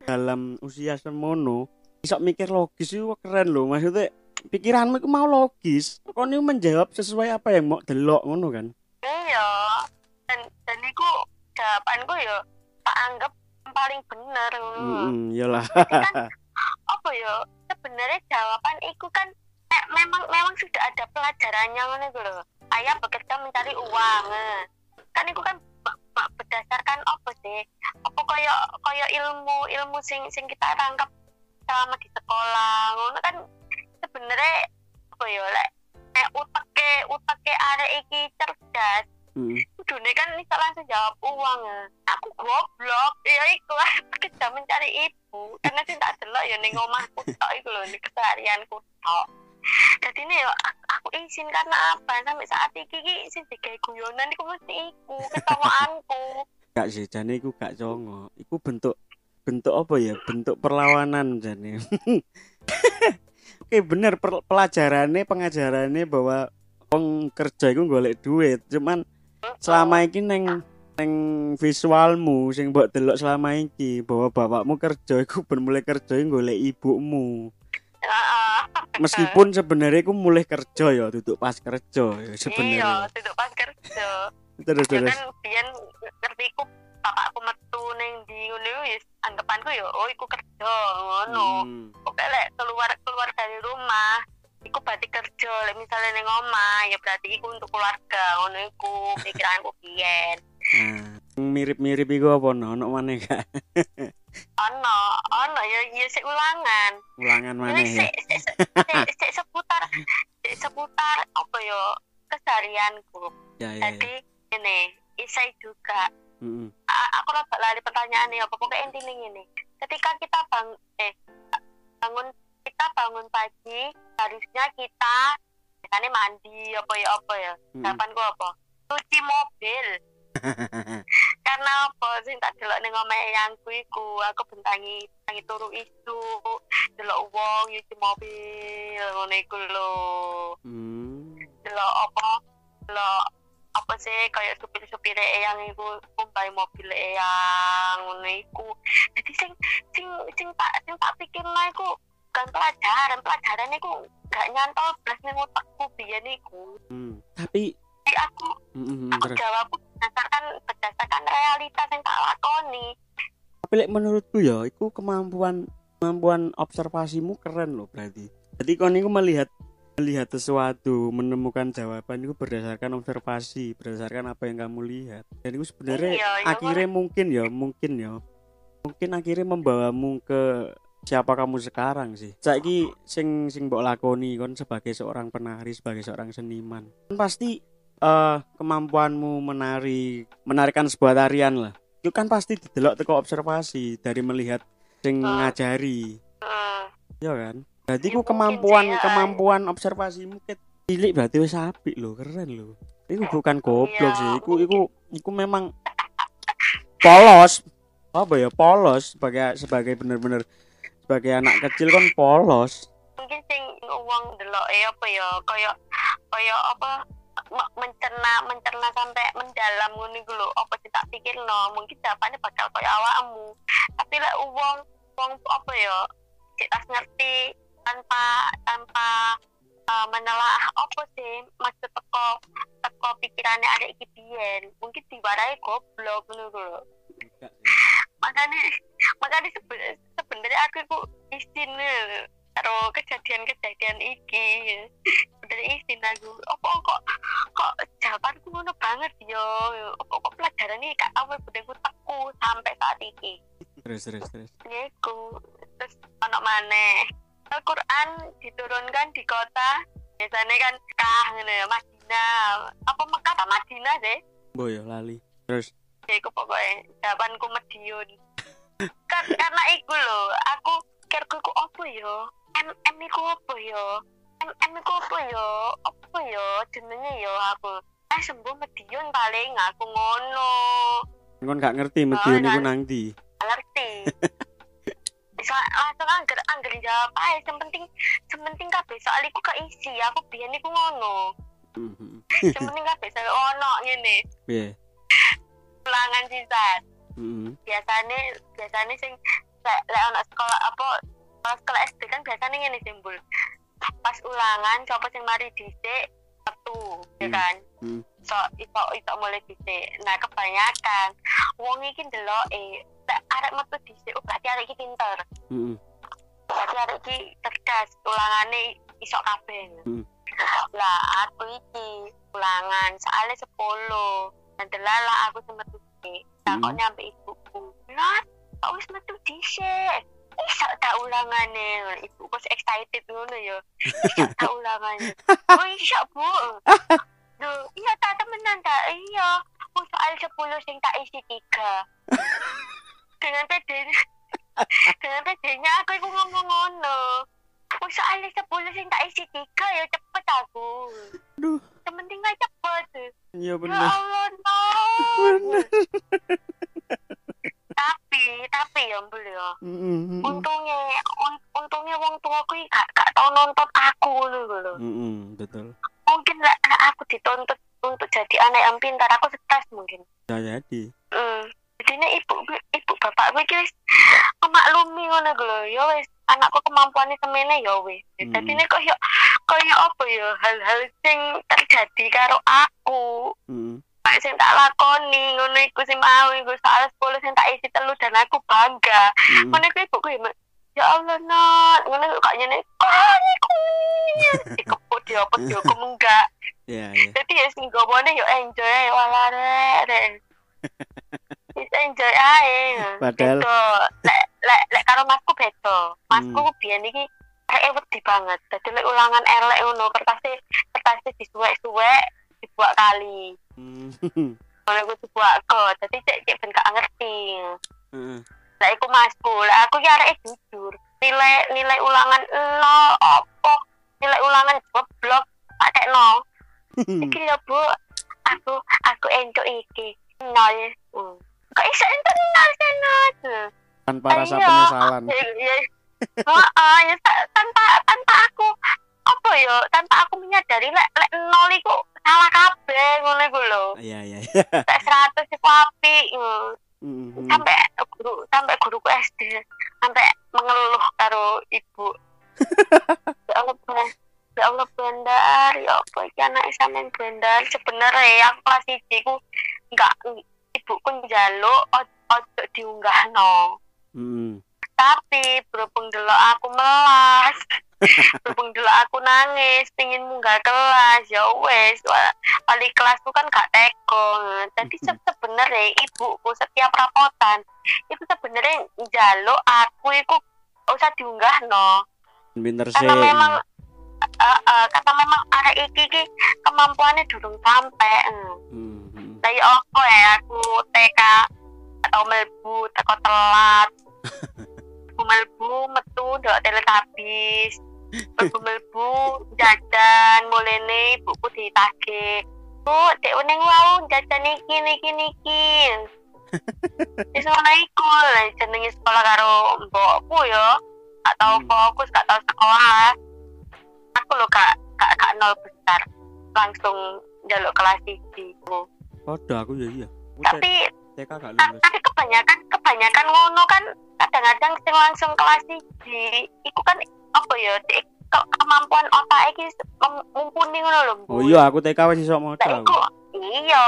dalam usia semono iso mikir logis itu keren loh maksudnya pikiranmu itu mau logis kau ini menjawab sesuai apa yang mau delok ngono kan Iya. Dan dan iku jawabanku yo tak anggap paling bener. mm iyalah Apa yo? Sebenarnya jawaban iku kan memang memang sudah ada pelajarannya ngono iku lho. Ayah bekerja mencari uang. eh. Kan iku kan berdasarkan apa sih? Apa koyo koyo ilmu ilmu sing sing kita tangkap selama di sekolah. Ngono kan sebenarnya apa yo lek nek uteke uteke arek iki cerdas Mm, Kudune kan bisa langsung jawab uang ya. Aku goblok, ya iku kerja mencari ibu. Karena sih tak delok ya ning omahku tok iku lho, keseharianku tok. Jadi ini ya aku, aku izin karena apa? Sampai saat iki ki sing digawe guyonan iku mesti iku ketawaanku. gak sih jane iku gak congo iku bentuk bentuk apa ya bentuk perlawanan jane oke bener per- pelajarannya pengajarannya bahwa wong kerja iku golek duit cuman selama iki neng neng visualmu sing mbok delok selama iki bahwa bapakmu kerja iku ben mulai kerja golek ibumu. Meskipun sebenarnya iku mulai kerja ya duduk pas kerja ya Iya, sebenarnya duduk pas kerja. terus Ya terus kan biyen ngerti iku bapakku metu ning di ngono wis anggapanku ya oh iku kerja ngono. Hmm. pokoknya lek keluar keluar dari rumah iku berarti kerja lek misalnya neng omah ya berarti iku untuk keluarga ngono iku pikiranku biyen Nah, mirip-mirip iku apa no? Ono maneh gak? ono ono ya ya sik ulangan Ulangan maneh ya. sik sik sik seputar sik seputar apa yo keseharianku Ya ya. ya. jadi ini isai juga Mm-mm. A- aku rada lali pertanyaannya apa pokoknya intinya ini ketika kita bang eh bangun kita bangun pagi harusnya kita misalnya mandi apa ya apa ya Mm-mm. jawabanku apa cuci mobil karena apa sih? Tak delok ning omahe eyangku iku. Aku bentangi bentangi turu isu. Delok wong nyuci mobil. Ngono iku lho. Hmm. delok apa? Delok apa sih? Kayak supir-supir eyang iku kumpai mobil eyang. Ngono iku. Jadi sing sing sing tak sing tak pikir iku kan pelajaran. Pelajaran iku gak nyantol blas ning otakku biyen iku. Hmm. Tapi jadi aku Mm-mm, aku terus. jawabku berdasarkan berdasarkan realitas yang tak lakoni Tapi menurutku ya, itu kemampuan kemampuan observasimu keren loh berarti. Jadi kau niku melihat melihat sesuatu, menemukan jawaban itu berdasarkan observasi, berdasarkan apa yang kamu lihat. Dan itu sebenarnya Iya, iya, akhirnya mungkin ya, mungkin ya, mungkin akhirnya membawamu ke siapa kamu sekarang sih. Saiki sing sing mbok lakoni kon sebagai seorang penari, sebagai seorang seniman. Pasti eh kemampuanmu menari, menarikan sebuah tarian lah. Itu kan pasti didelok teko observasi dari melihat sing Ah. ngajari. hmm. Ya kan? Berarti Ya, ku mungkin kemampuan sih, ya. kemampuan observasimu ket cilik berarti wis apik lho, keren lho. Iku bukan goblok Iya, sih, iku iku iku memang polos. Apa ya polos sebagai sebagai bener-bener sebagai anak kecil kan polos. mungkin sing uang delok eh apa ya kaya kaya apa mencerna mencerna sampai mendalam ngono iku lho. Apa sih tak pikirno? Mungkin jawabannya bakal kaya awakmu. Tapi lek uang uang apa ya? Tas ngerti tanpa tanpa uh, menelaah apa sih maksud teko teko pikirannya ada iki biyen. Mungkin diwarai goblok ngono lho. Makanya makanya sebe- sebenarnya aku itu eh, karo kejadian-kejadian iki. Dari izin aku apa kok kok jawabanku ngono banget yo. Apa kok pelajaran ini kak awal budengku teku sampai saat ini Terus terus terus. Iku. Terus ono maneh. Al-Quran diturunkan di kota biasanya kan kah ngono ya Madinah. Apa Mekah apa Madinah sih Boyo lali. Terus? Ya iku pokoknya jawabanku Medion kan karena iku lho aku kira iku apa yo M M iku apa yo M M iku apa yo apa yo jenenge yo aku ah sembuh Medion paling aku ngono kon gak ngerti Medion iku nang ndi. ngerti bisa langsung angger angger jawab aja yang penting kabeh soal iku keisi aku biyen iku ngono penting kabeh soal ono ngene Piye? ulangan sisat Mhm. biasanya biasanya sing lek lek anak sekolah apa sekolah sekolah SD kan biasanya ngene simbol pas ulangan siapa sing mari dhisik satu ya Hmm. kan Hmm. so iso iso mulai dhisik nah kebanyakan wong iki ndeloke lek arek metu dhisik oh berarti arek iki pinter Mhm. berarti arek iki cerdas ulangane iso kabeh Hmm. lah aku iki ulangan soalnya sepuluh dan delala aku sempat dhisik takut Hmm. nyampe ibuku lah kok wis metu dhisik iso tak ulangane. Ibuku wis excited ngono ya. Iso tak ulangane. Oh iso bu. Duh, iya tak temenan tak iya. Oh, soal sepuluh sing tak isi tiga. Dengan pedenya dengan pedenya aku iku ngomong ngono. Oh soalnya sepuluh sing tak isi tiga ya cepet aku. Aduh. penting aja cepet. Iya ya. Allah no. Bener. Tapi tapi ya mbul ya Mhm. untungnya un- untungnya wong tuaku iki gak gak tau nonton aku ngono lho Mhm, betul. mungkin lah aku dituntut untuk jadi anak yang pintar aku stres mungkin Bisa jadi. hmm. jadinya ibu ibu bapak gue wis memaklumi ngono lho ya wis anakku kemampuannya semene ya wis Hmm. jadi ini kok ya kaya apa ya hal-hal sing terjadi karo aku Mhm. Pak sing tak lakoni ngono iku sing mau iku soal 10 sing tak isi telu dan aku bangga. Mhm. ngono iku ibu gue ya Allah nak. Ngono kok nyene iku? Dikeput dia apa aku enggak. Iya, iya. jadi ya sing gomone yo enjoy ae wala rek rek Wis enjoy ae. Padahal- lek lek lek karo masku beda. Masku biyen iki kayak wedi banget. Dadi lek ulangan elek ngono kertasnya kertasnya disuwek-suwek dibuat kali Mhm. ngono iku dibuat kok dadi cek cek ben gak ngerti Heeh. lah iku masku lah aku ki areke jujur nilai nilai ulangan nol apa nilai ulangan goblok tak tekno iki lho bu aku aku entuk iki nol hmm. kok iso entuk nol sih nol Tanpa rasa Iya. penyesalan. ya, ya. Heeh, ya tanpa tanpa aku apa ya tanpa aku menyadari lek lek nol iku salah kabeh ngono iku lho Iya, iya. iya. lek 100 iku apik hmm. Mhm. sampai guru sampai guruku SD sampai mengeluh karo ibu ya Allah ya Allah bandar ya apa iki anak sampean bandar sebenarnya aku kelas siji ku enggak ibuku njaluk ojo diunggahno Mhm. tapi berhubung delok aku melas berhubung delok aku nangis pingin munggah kelas. Ya wes wa- wali kelasku kan gak teko. Jadi se- sebenarnya ibuku setiap rapotan itu sebenarnya njaluk aku itu usah diunggah no Pinter sih. karena memang eh, eh, karena memang arek iki ki kemampuannya durung sampai lah ya apa ya aku TK atau melbu teko telat. Melbu melbu metu ndok teletabis melbu jajan mulene ibuku ditagih Bu, dek uning wau jajan iki niki niki. Wis ngono iku jenenge sekolah karo mbokku ya. Gak tau Hmm. fokus, gak tau sekolah. Aku lho gak gak gak nol besar. Langsung jaluk kelas 1. Podo aku ya iya. Tapi TK gak Ta- lulus. tapi kebanyakan kebanyakan ngono kan kadang-kadang sing langsung kelas siji iku kan apa ya dek ke- kemampuan otak iki mumpuni ngono lho. Oh iya, aku TK wis iso maca. Iya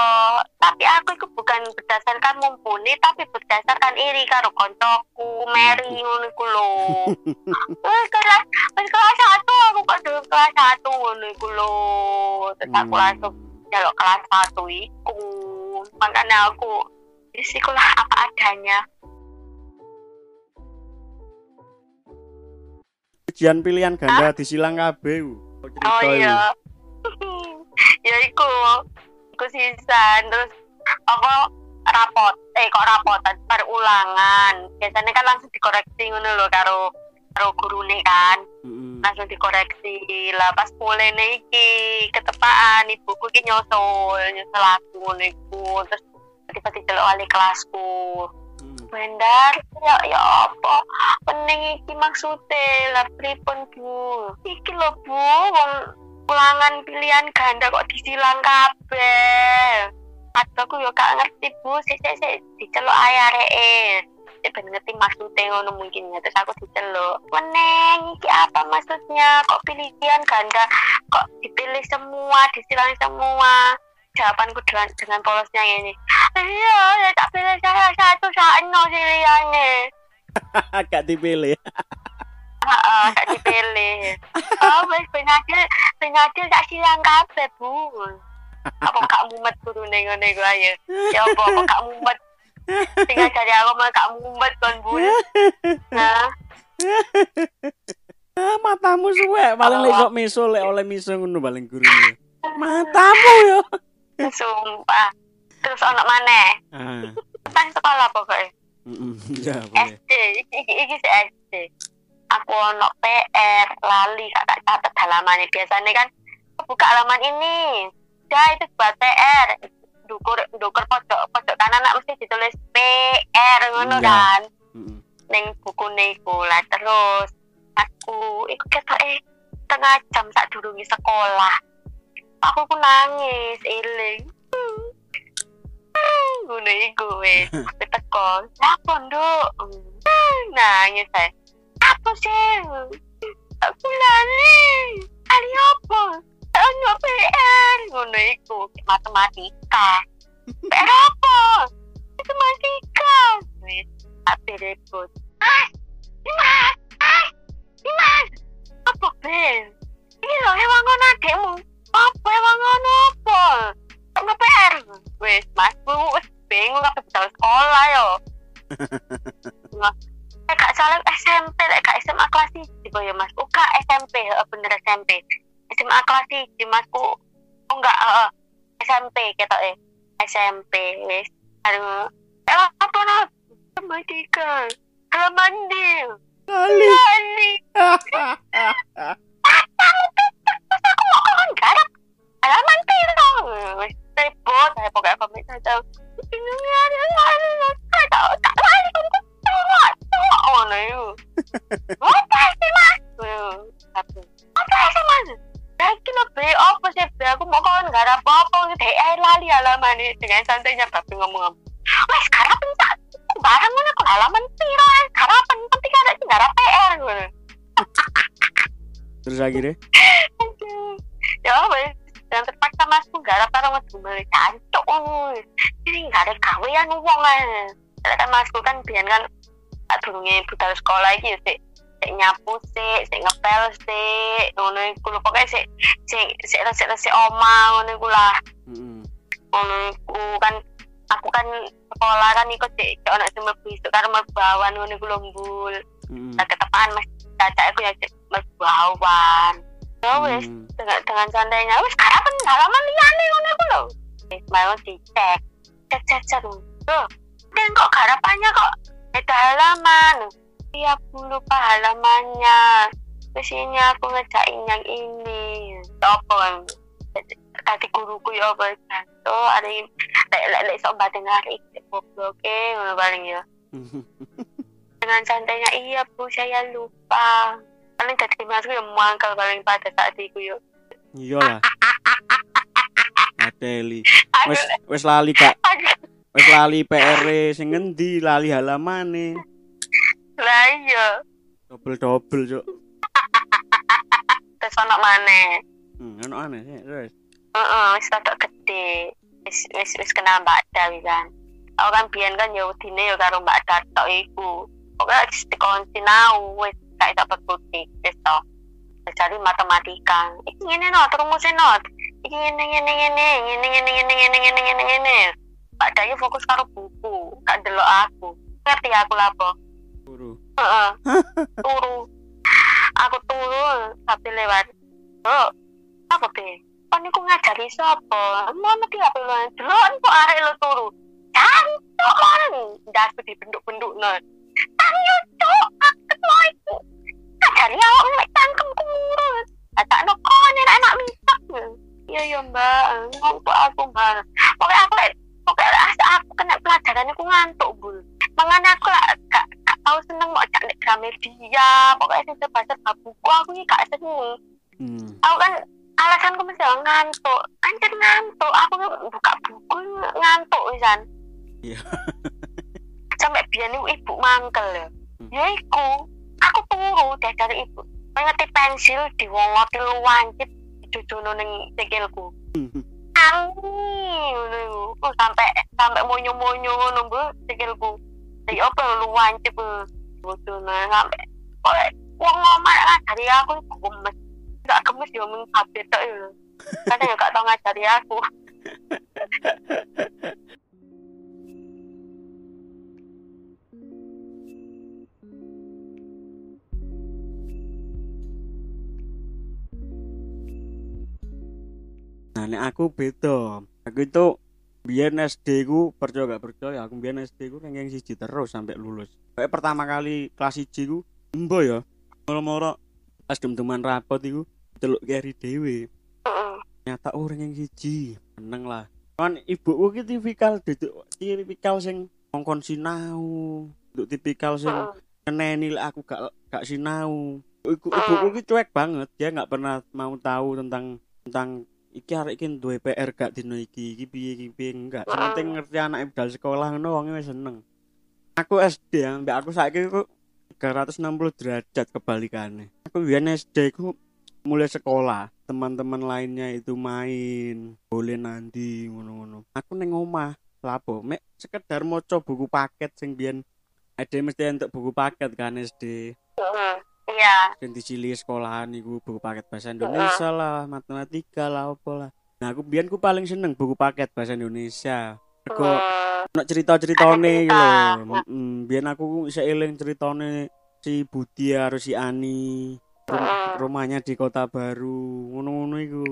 tapi aku itu bukan berdasarkan mumpuni tapi berdasarkan iri karo koncoku Mary ngono iku lho wis kelas wis kelas satu aku kok kelas satu ngono iku lho terus aku Hmm. langsung jaluk kelas satu iku makanya aku wis iku lah apa adanya Ujian pilihan ganda disilang kabeh. oh iya. Ya iku iku sisan terus apa rapot. Eh kok rapotan? Bar ulangan biasanya kan langsung dikoreksi ngono lho karo karo gurune kan. Mm-mm. langsung dikoreksi. Lah pas mulai iki ketepaan ibuku iki nyusul nyusul aku ngono iku. Terus tiba-tiba delok wali kelasku Mm. Bendar, ya ya apa? Pening iki maksudnya lah pripun Bu? Iki lho Bu, wong ulangan pilihan ganda kok disilang kabeh. Aku yo gak ngerti Bu, sik sik sik diceluk ae areke. Sik ben ngerti maksudnya ngono mungkin ya terus aku diceluk. Meneng iki apa maksudnya? Kok pilihan ganda kok dipilih semua, disilang semua? Jawabanku dengan dengan polosnya ini. Iya, ya tak pilih saya satu sakno pilihannya. Gak dipilih. Heeh, tak dipilih. Oh, wis penadil, penadil tak silang kabeh, Bu. Apa gak mumet turune ngene iku ayo. Ya apa apa gak mumet. Tinggal cari aku mah gak mumet kon, Bu. Nah, Ah, matamu suwe paling lek kok miso lek oleh miso ngono paling gurune. Matamu yo. Sumpah. Terus ono maneh. Ah. Pas sekolah pokoknya. Ya. SD, iki iki, iki si SD. Aku ono PR, lali gak tak catat halamannya. Biasanya kan buka halaman ini. Ya itu buat PR. Dukur dukur pojok pojok kanan nak mesti ditulis PR ngono Iya. kan. Mm-mm. Ning buku iku lah terus aku iku ketoke tengah jam sak durunge sekolah. Aku ku nangis eling. Ngono iku wis. Teko. Apa, Nduk? Nangis saya. Apa sih? Aku lali. Lali apa? Ono PR. Ngono iku matematika. PR apa? Matematika. Wis, tapi ribut. Ah, Dimas, ah, Dimas. Apa Ben? Ini loh hewan ngono adekmu. Apa ngono apa? Ono PR. Wis, Mas, Bu, wis bingung apa budal sekolah yo. Nggak, eh gak salah SMP, gak SMA kelas 1 ya Mas. Gak SMP, bener SMP. SMA kelas 1 Mas. Oh, enggak. SMP ketok eh. SMP wis. Aduh. Eh, apa. Halaman. Kali. Lali. anak mantiro tepo saya pokoknya kami saya tahu bingungan saya tahu tak lari kamu cowok cowok oh no you apa sih mas tapi apa sih mas Lagi lo apa sih be aku mau kau nggak ada apa-apa gitu eh lali halaman ini dengan santainya tapi ngomong wes sekarang pentak barang mana kok halaman piro sekarang penting ada sih nggak PR gitu terus akhirnya ya apa ya? Dan terpaksa masku garap karo mas. Balik cancuk ini nggak ada kawian wong ae Karena kan masku kan biyen kan durunge budal sekolah iki ya sik. Sik nyapu sik. Sik ngepel sik. Ngono iku lho. Pokoke sik sik sik resik-resik oma ngono iku lah. Ngono iku kan aku kan sekolah kan iku sik. Sik ono sing mlebu isuk karo mlebu awan ngono iku lho mbul. Mm-mm. tak ketepaan mas. Caca aku ya mlebu awan ya wes Mm. dengan dengan santainya wis harapan halaman liyane ngono iku lho. Wis mau dicek cek cek cek tuh dan kok harapannya kok? Beda halaman. Iya aku lupa halamannya. Terus ini aku ngejain yang ini. Apa? Tadi guruku ya apa tuh ada yang lek lek lek sok batin hari goblok eh paling ya. Dengan santainya iya bu saya lupa paling jadi masuk yang mangkal paling pada saat itu yuk Iya lah. Aduh Wes wes lali kak. Wes lali PR sing ngendi lali halamane. lah iya Double-double, Cuk. terus ono mana Hmm, ono aneh sih. Terus. Heeh, wis rada gede wis wis wis kenal Mbak Dawi kan aku kan biyen kan ya udine ya karo Mbak Dato iku pokoknya wis dikon sinau wis gak iso berkutik wis to cari matematika iki ngene no rumusnya no iki ngene ngene ngene ngene ngene ngene ngene ngene ngene ngene Mbak Dayu fokus karo buku gak delok aku ngerti aku lapo Guru. Heeh. turu aku turu tapi lewat oh apa be kon iku ngajari sapa mono ki apa lo delok kok arek lo turu cantuk kon ndas di benduk-benduk non tanyo cok aku lo iku ngajari awak mek tangkemku ngurus tak no kon enak anak misak iya iya mbak ngomong aku mbak pokoknya aku pokoknya asa aku kena pelajaran aku ngantuk bul makanya aku lah gak gak tau seneng mau cak nek Gramedia pokoknya sing serba-serba buku aku ini gak seneng Hmm. aku kan alasanku mesti ngantuk anjir ngantuk aku buka buku ngantuk wisan Iya. Sampai biar ibu mangkel ya. Hmm. ya iku aku turu deh dari ibu. Ngeti pensil diwongoti lu wancit dijojono ning sikilku angin ngono. Oh, sampai sampai monyo-monyo ngono bu sikilku jadi apa lu wancit dijojono sampai oleh wong ngomong ngajari aku iku gemes. Gak gemes ya mung kabeh tok ya. Kadang ya gak tau ngajari aku Nah, nek aku beda. Aku itu biar SD ku percaya gak percaya aku biar SD ku ranking siji terus sampai lulus. Kayak pertama kali kelas 1 ku embo ya. Moro-moro pas dem-deman rapot iku delok keri dhewe. Heeh. Nyata oh ranking siji. Seneng lah. Kan ibuku ki tipikal duduk tipikal sing ngongkon sinau. Duduk tipikal sing lek aku gak gak sinau. Iku ibuku ki cuek banget, dia nggak pernah mau tahu tentang tentang iki arek iki duwe PR gak dino iki, iki piye iki piye enggak. Penting ngerti anak budal sekolah ngono wong wis seneng. Aku SD yang mbak aku saiki ku 360 derajat kebalikannya. Aku biyen SD ku mulai sekolah, teman-teman lainnya itu main, boleh nanti ngono-ngono. Aku neng omah, lapo, mek sekedar maca buku paket sing biyen ada mesti untuk buku paket kan SD. Iya. dan dicili sekolahan iku buku paket bahasa Indonesia lah matematika lah apa lah. Nah aku biyen ku paling seneng buku paket bahasa Indonesia. Mergo Hmm. ono cerita-ceritane Ada gitu lho. cerita. heeh biyen aku iso eling ceritane si Budi karo si Ani rumahnya di kota baru. Ngono-ngono iku.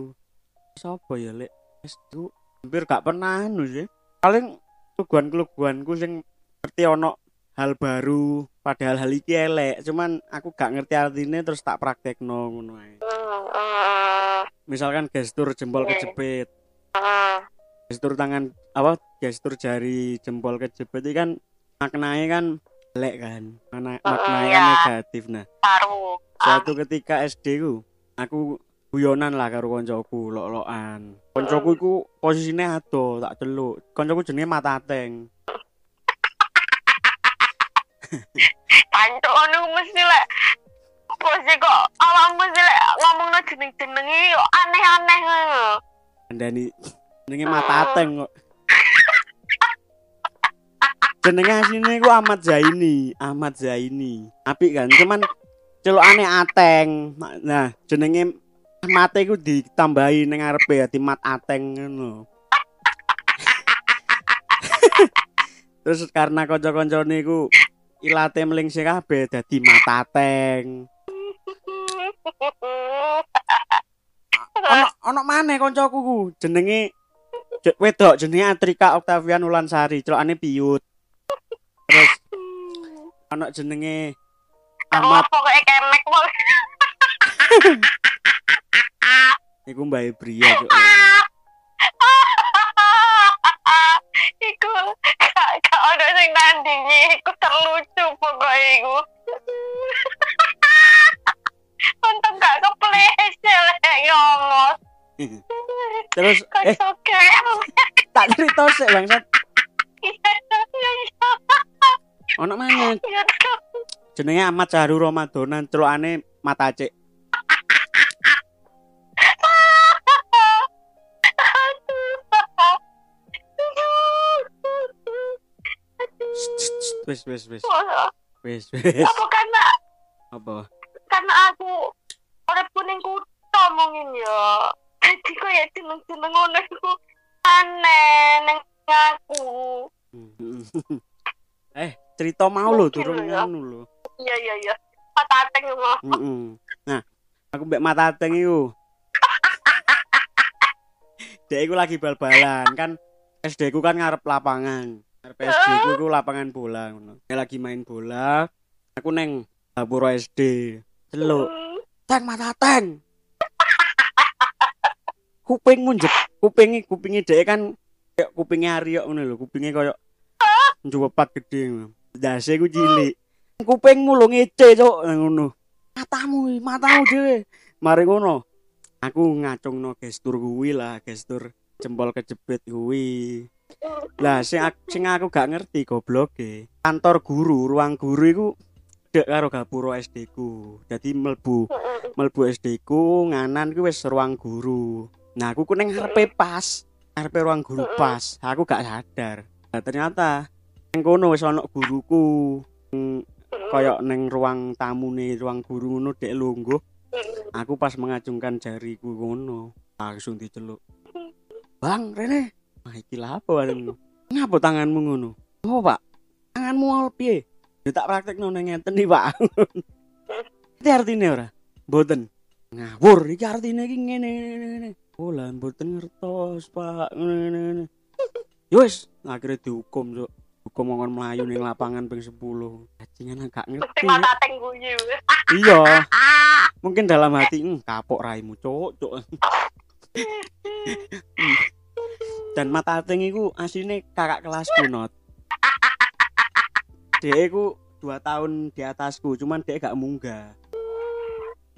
Sapa ya lek? SD hampir gak pernah anu sih. Paling keluguan-keluguanku sing ngerti ono hal baru padahal hal iki elek. Cuman aku gak ngerti artinya terus tak praktekno ngono ae. Hmm, hmm, misalkan gestur jempol kejepit gestur tangan apa gestur jari jempol kejepit itu kan maknanya kan elek kan? Mana, maknanya kan iya. negatif. Nah Baru. suatu ketika SD ku aku guyonan lah karo koncoku lok-lokan. Koncoku iku posisinya ado tak celuk. Koncoku jenenge Matateng Pancuk ngono mesti lek. Pose kok awak mesti lek ngomongno jeneng-jenenge aneh-aneh ngono. Andani jenenge Matateng kok. Jenenge asline ku Ahmad Zaini Ahmad Zaini. Apik kan cuman celukane Ateng. Nah jenenge mate ku ditambahi ning ngarepe dadi Mat Ateng ngono. Terus karena kanca-kancane ku ilate mlingsih kabeh dadi Matateng ono ono maneh kancaku ku. Jenenge je- wedok jenenge Atrika Octavian Ulansari celokane Piyut terus ono jenenge Ahmad pokoknya kemek iku Mbak Bria. Iku gak gak ono sing nandingi, iku terlucu pokoknya iku. Untung gak kepleset lek ngomong. terus eh tak cerita sik bangsat Iya, iya, iya. ono iya. jenenge Ahmad Cahru Ramadan celokane Mata Cek wis wis wis wis wis Apa karena apa karena aku oleh kuning kuto mungkin ya. Jadi kok ya jeneng-jeneng ngono iku aneh neng aku. eh cerita mau durung lho ya. ngono lho Iya iya iya. Patateng mah. Heeh. Nah, aku mbek Mata Teng iku. Dek iku lagi bal-balan kan SD ku kan ngarep lapangan. Ngarep SD ku iku lapangan bola ngono. Lagi main bola. Aku neng dapur SD. Celuk. Teng mata teng. Kuping munjek. Kupingi kupingi dek kan kayak kupingnya Aryo ngono lho, kupingnya koyo njuwepat gede. Dase ku cilik. Kupingmu lho ngece cuk ngono. Matamu, matamu dhewe. Mari ngono. Aku ngacungno gestur kuwi lah, gestur jempol kejepit kuwi. Lah sing aku, sing aku gak ngerti gobloke. Kantor guru, ruang guru iku dek karo gapura SD ku. Dadi mlebu mlebu SD ku nganan ku wis ruang guru. Nah, aku ku ning ngarepe pas, ngarepe ruang guru pas. Aku gak sadar. Nah, ternyata ning kono wis ana guruku. Kayak ning ruang tamune ruang guru ngono dek lungguh. Aku pas mengacungkan jariku ngono, langsung diceluk. Bang, Rene. Wah, iki lha apa warungmu? Ngapa tanganmu ngono? Oh, Pak. Tanganmu apa piye? Ya tak praktekno ning ngeten iki, Pak. Iki artine ora? Mboten. Ngawur, iki artine iki ngene ngene ngene. Oh, lah mboten ngertos, Pak. Ngene ngene ngene. Ya akhirnya dihukum, Cuk. Hukum ngomong melayu ning lapangan ping 10. Bajingan gak ngerti. Iya. Mungkin dalam hati, "Hmm, kapok raimu, Cuk." Dan mata ating iku asline kakak kelasku not. Dia iku dua tahun di atasku, cuman dia gak munggah.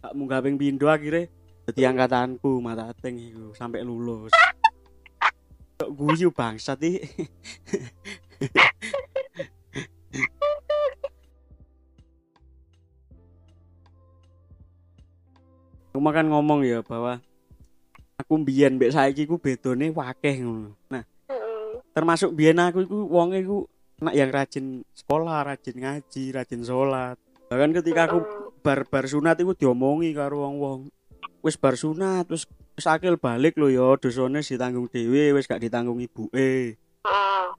Gak munggah ping pindho akhirnya dadi angkatanku mata ating iku sampai lulus. Kok guyu bangsat iki. Cuma kan ngomong ya bahwa aku mbiyen mbek saiki ku bedone wakeh ngono. Nah, termasuk biyen aku iku wong iku anak yang rajin sekolah, rajin ngaji, rajin sholat. Bahkan ketika aku bar bar sunat iku diomongi karo wong-wong. Wis bar sunat, wis wis akil balik lho ya, dosane ditanggung dhewe, wis gak ditanggung ibuke.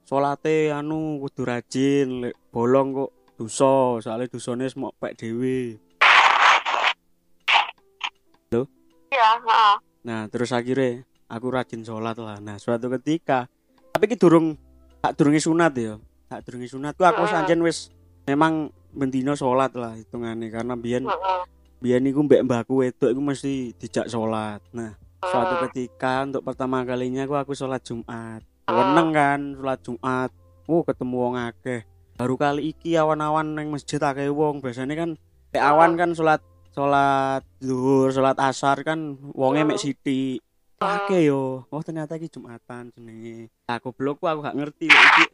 Salate anu kudu rajin, lek bolong kok dosa, soalnya dosane semok pek dhewe. Iya, heeh. Nah, terus akhirnya aku rajin sholat lah. Nah, suatu ketika, tapi ki durung tak durungi sunat ya. Tak durungi sunat tuh aku Heeh. sancen wis memang bendino sholat lah hitungannya karena biyen biyen niku mbek mbahku wedok iku mesti dijak sholat. Nah, suatu ketika untuk pertama kalinya aku aku sholat Jumat. Weneng kan sholat Jumat. Oh, ketemu wong akeh. Baru kali iki awan-awan nang masjid akeh wong. Biasanya kan awan kan sholat sholat zuhur, sholat asar kan wonge mek sithik. Akeh yo. Oh, ternyata iki Jumatan jenenge. Aku blok aku gak ngerti iki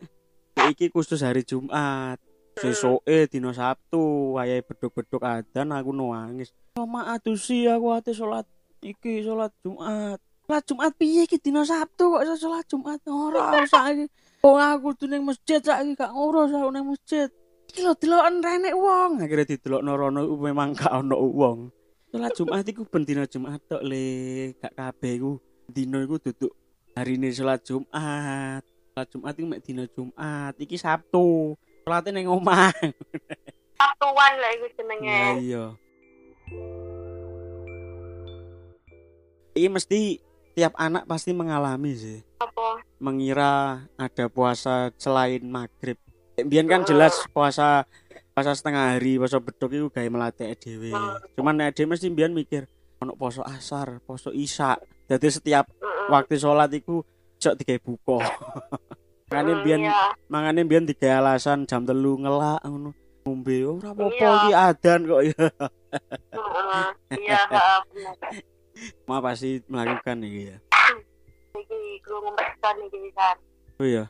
iki khusus hari Jumat. Sesoke dina Sabtu, wayahe beduk-beduk adzan aku nangis. Oh, maaf sih aku ate sholat iki sholat Jumat. Sholat Jumat piye iki dina Sabtu kok sholat Jumat ora usah iki. Oh aku tuh ning masjid saiki gak ngurus aku ning masjid. Iki lho deloken renek wong. Akhirnya didelokno rono iku memang gak ono wong. Sholat Jumat iku ben dina Jumat tok le, gak kabeh iku. Dina iku duduk harine sholat Jumat. Sholat Jumat iku mek dina Jumat. Iki Sabtu. Sholatnya ning omah. Sabtuan lah iku jenenge. iya. Ini mesti tiap anak pasti mengalami sih. Apa? Mengira ada puasa selain maghrib. Biar kan jelas puasa puasa setengah hari, puasa beduk itu gawe melatih dhewe. Cuman nek dhewe mesti biar mikir ono poso asar, poso isya. Jadi setiap waktu sholat iku cok buka. Makanya Hmm, biar Iya. makanya biar tiga alasan jam telu ngelak ngono. Ngombe ora apa-apa Iya. iki adan kok ya. Iya. Ma pasti melakukan iki ya. Iki iki kan. Oh iya.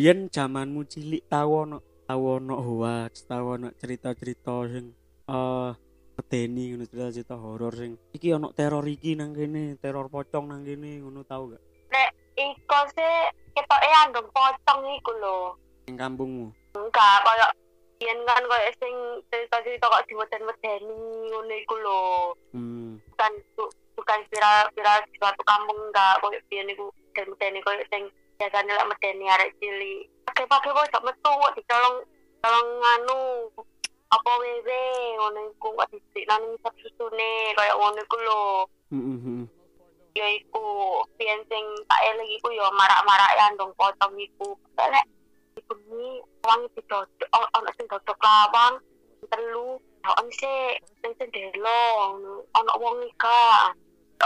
Yen zamanmu cilik tau ono tau ono hoax, tau ono cerita-cerita sing eh medeni ngono cerita-cerita horor sing iki ono teror iki nang kene, teror pocong nang kene ngono tau gak? Iko sih ketoke anggap pocong iku lho. Ning kampungmu. Enggak, koyo yen kan koyo sing cerita-cerita kok diweden-wedeni ngono iku lho. Hmm. Bukan bu- bukan viral viral di suatu kampung enggak koyo biyen iku dan medeni koyo sing biasanya lek medeni arek cilik. Pakai-pakai kok gak metu kok dicolong colong anu apa wewe ngono iku kok dhisik nang ngisap susune kaya ngono iku lho Heeh, ya iku biyen sing tak eling iku ya marak-marak ya ndong potong iku lek bengi wong didodok o- ono sing dodok lawang telu ono sih ning sendelo ngono. ono wong ika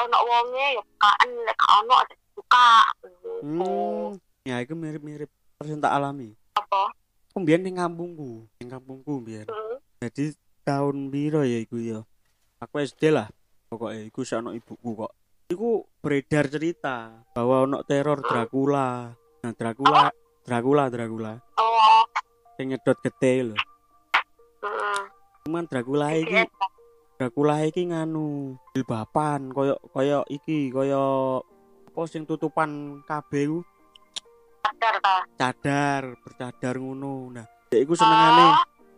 ono wonge ya bukaan lek ono buka Hmm. Ya iku mirip-mirip persis tak alami. apa Aku mbiyen ning kampungku, ning kampungku mbiyen. Hmm. Jadi tahun piro ya iku ya? Aku SD lah. Pokoknya iku ono ibuku kok. Iku beredar cerita bahwa ono teror Dracula. Nah, Dracula, Dracula, Dracula. oh Sing nyedot gede lho. heeh Cuman Dracula iki Dracula iki nganu jilbaban koyo koyo iki koyo apa sing tutupan kabeh ku sadar ta cadar, bercadar ngono. Nah, dek iku senengane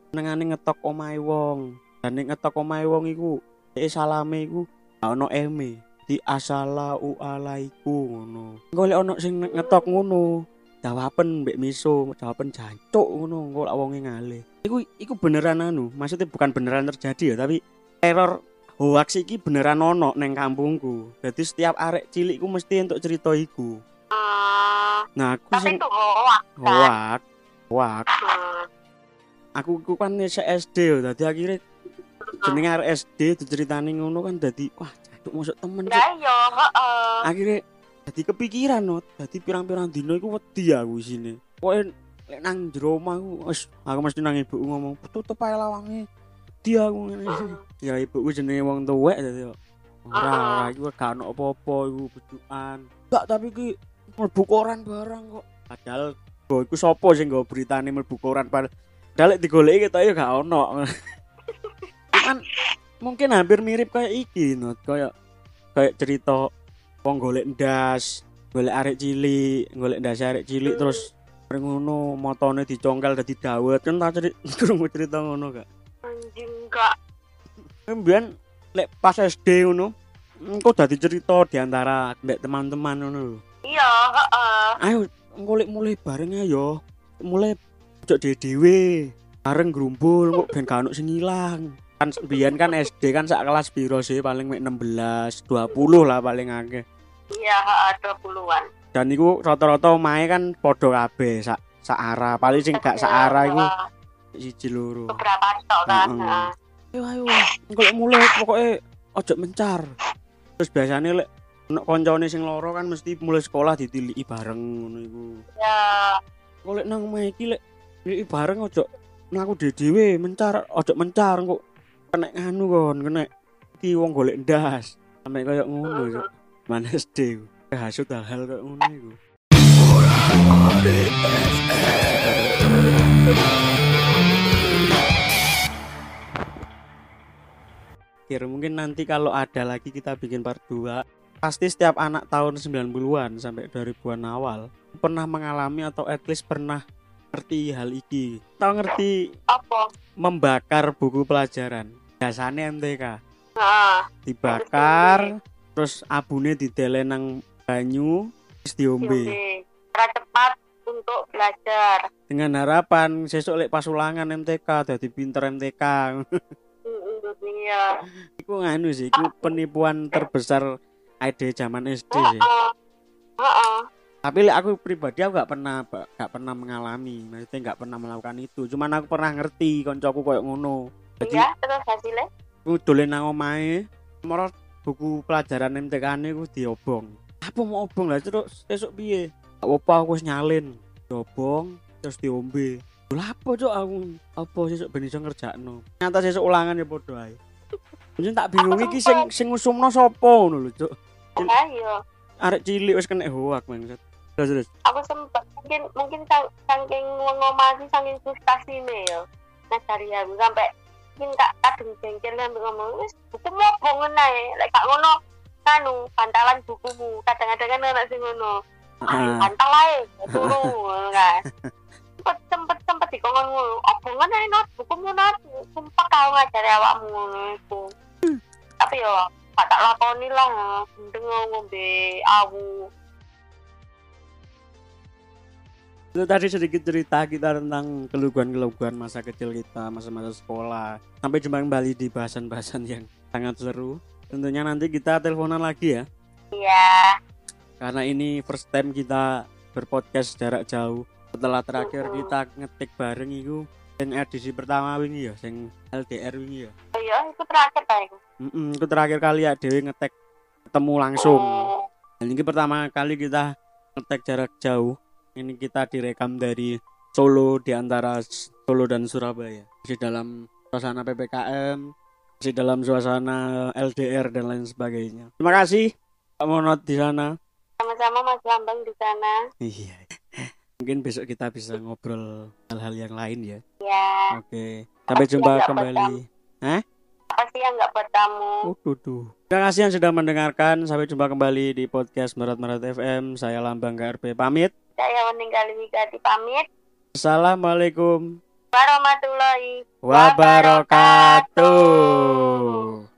senengane ngetok omahe wong. Dan nek ngetok omahe wong iku dek salame iku ono eme. Di assalamu alaikum ngono. Engko lek ono sing ngetok ngono, jawaben mbek miso, jawaben jancuk ngono, engko lak wonge ngale. Iku iku beneran anu, maksudnya bukan beneran terjadi ya, tapi teror hoax iki beneran ono neng kampungku. Jadi setiap arek cilik ku mesti untuk cerita iku. Hmm, Nah, aku tapi sing itu hoax kan hoax, hoax. Hmm. aku ku kan se SD yo dadi akhirnya jenenge arek SD diceritani ngono kan dadi wah cacuk masuk temen Lah iya, heeh. akhirnya dadi kepikiran no dadi pirang-pirang dino iku wedi aku isine pokoke lek nang jero omah aku wis aku mesti nang ibu ngomong tutup ae lawange dia aku ngene. Ya ibuku jenenge wong tuwek dadi yo. Ora ora iku gak ono apa-apa iku bejukan gak tapi ki mlebu koran barang kok. Padahal Go iku sapa sing nggo beritane mlebu koran? Padahal lek digoleki ketok ya gak ono. Kan mungkin hampir mirip kayak iki no kayak kayak cerita wong golek ndas golek arek cilik golek ndas arek cilik terus bareng ngono motone dicongkel dadi dawet. Kan tak cerita ngono gak Anjing enggak. Kemudian lek pas SD ngono engko dadi cerita di antara teman-teman ngono. Iya, heeh. Ayo engko lek mulai bareng ayo. Mulai ojo dhewe bareng grumpul kok ben gak ono sing ilang. Kan biyen kan SD kan sak kelas piro sih paling mek 16, 20 lah paling akeh. Iya, heeh, 20-an. Dan iku rata-rata omahe kan padha kabeh sak sak. Paling sing gak sak arah iku Heeh, siji loro. beberapa tok kan. Heeh. heeh. ayo ayo engko mulai pokoknya ojo mencar terus biasanya lek ono koncone sing loro kan mesti mulai sekolah ditiliki bareng ngono iku Ya, kok lek nang omah iki lek tiliki bareng ojo mlaku dhewe mencar ojo mencar kok kena nganu kon kena iki wong golek ndas sampe koyo ngono yo mana SD hasut hal-hal koyo ngono iku Kira mungkin nanti kalau ada lagi kita bikin part 2 Pasti setiap anak tahun 90-an sampai 2000-an awal Pernah mengalami atau at least pernah ngerti hal iki. Tahu ngerti apa? membakar buku pelajaran. Biasanya MTK Heeh. Dibakar Terus abune didele nang banyu Terus diombe. Cepat untuk belajar. Dengan harapan sesuk lek pas ulangan MTK Jadi pinter MTK Iya. Iku nganu sih, iku penipuan terbesar ide zaman SD sih. Heeh. Heeh. Tapi lek aku pribadi aku gak pernah gak pernah mengalami, maksudnya gak pernah melakukan itu. Cuman aku pernah ngerti koncoku koyo ngono. Jadi Iya, terus hasilnya? aku dolen nang omahe, buku pelajaran MTK-ne ku diobong. Apa mau obong lah terus esuk piye? Apa aku wis nyalin. Diobong terus diombe. Lah apa cok aku apa sesuk ben iso ngerjakno. Nyata sesuk ulangan ya padha ae. Mungkin tak bingung iki sing sing ngusumno sapa ngono lho, Cuk. Ayo. Arek cilik wis kena hoak maksud. Terus terus. Aku sempet mungkin mungkin sang, saking ngomasi saking frustasinya ya. Nah dari aku sampai mungkin tak kadung jengkel sampai ngomong wis buku mau bongen ae lek gak ngono kanu bantalan bukumu kadang-kadang kan anak sing ngono Ah. bantal ae turu ngono kan sempet sempet sempet dikongkon ngono oh bongen ae not bukumu not sumpah kau ngajari awakmu ngono iku tapi yo gak tak lakoni lah mending ngombe awu Itu tadi sedikit cerita kita tentang keluguan-keluguan masa kecil kita, masa-masa sekolah. Sampai jumpa kembali di bahasan-bahasan yang sangat seru. Tentunya nanti kita teleponan lagi ya. Iya. Karena ini first time kita berpodcast jarak jauh. Setelah terakhir kita ngetik bareng itu yang edisi pertama wingi ya, yang LDR wingi ya. Oh iya, itu terakhir ta iku. Mm itu terakhir kali ya Dewi ngetek ketemu langsung. Oh, Dan ini pertama kali kita ngetek jarak jauh. Ini kita direkam dari Solo di antara Solo dan Surabaya. Masih dalam suasana PPKM, masih dalam suasana LDR dan lain sebagainya. Terima kasih Pak Monot di sana. sama-sama Mas Lambang di sana. Iya. Mungkin besok kita bisa ngobrol hal-hal yang lain ya. Ya, Oke. Sampai jumpa agak kembali. pasti yang nggak buat kamu. Oh. Terima kasih yang sudah mendengarkan. Sampai jumpa kembali di podcast Merat Merat FM. Saya Lambang KRP pamit. Saya meninggal Wigati pamit. Assalamualaikum Warahmatullahi wabarakatuh.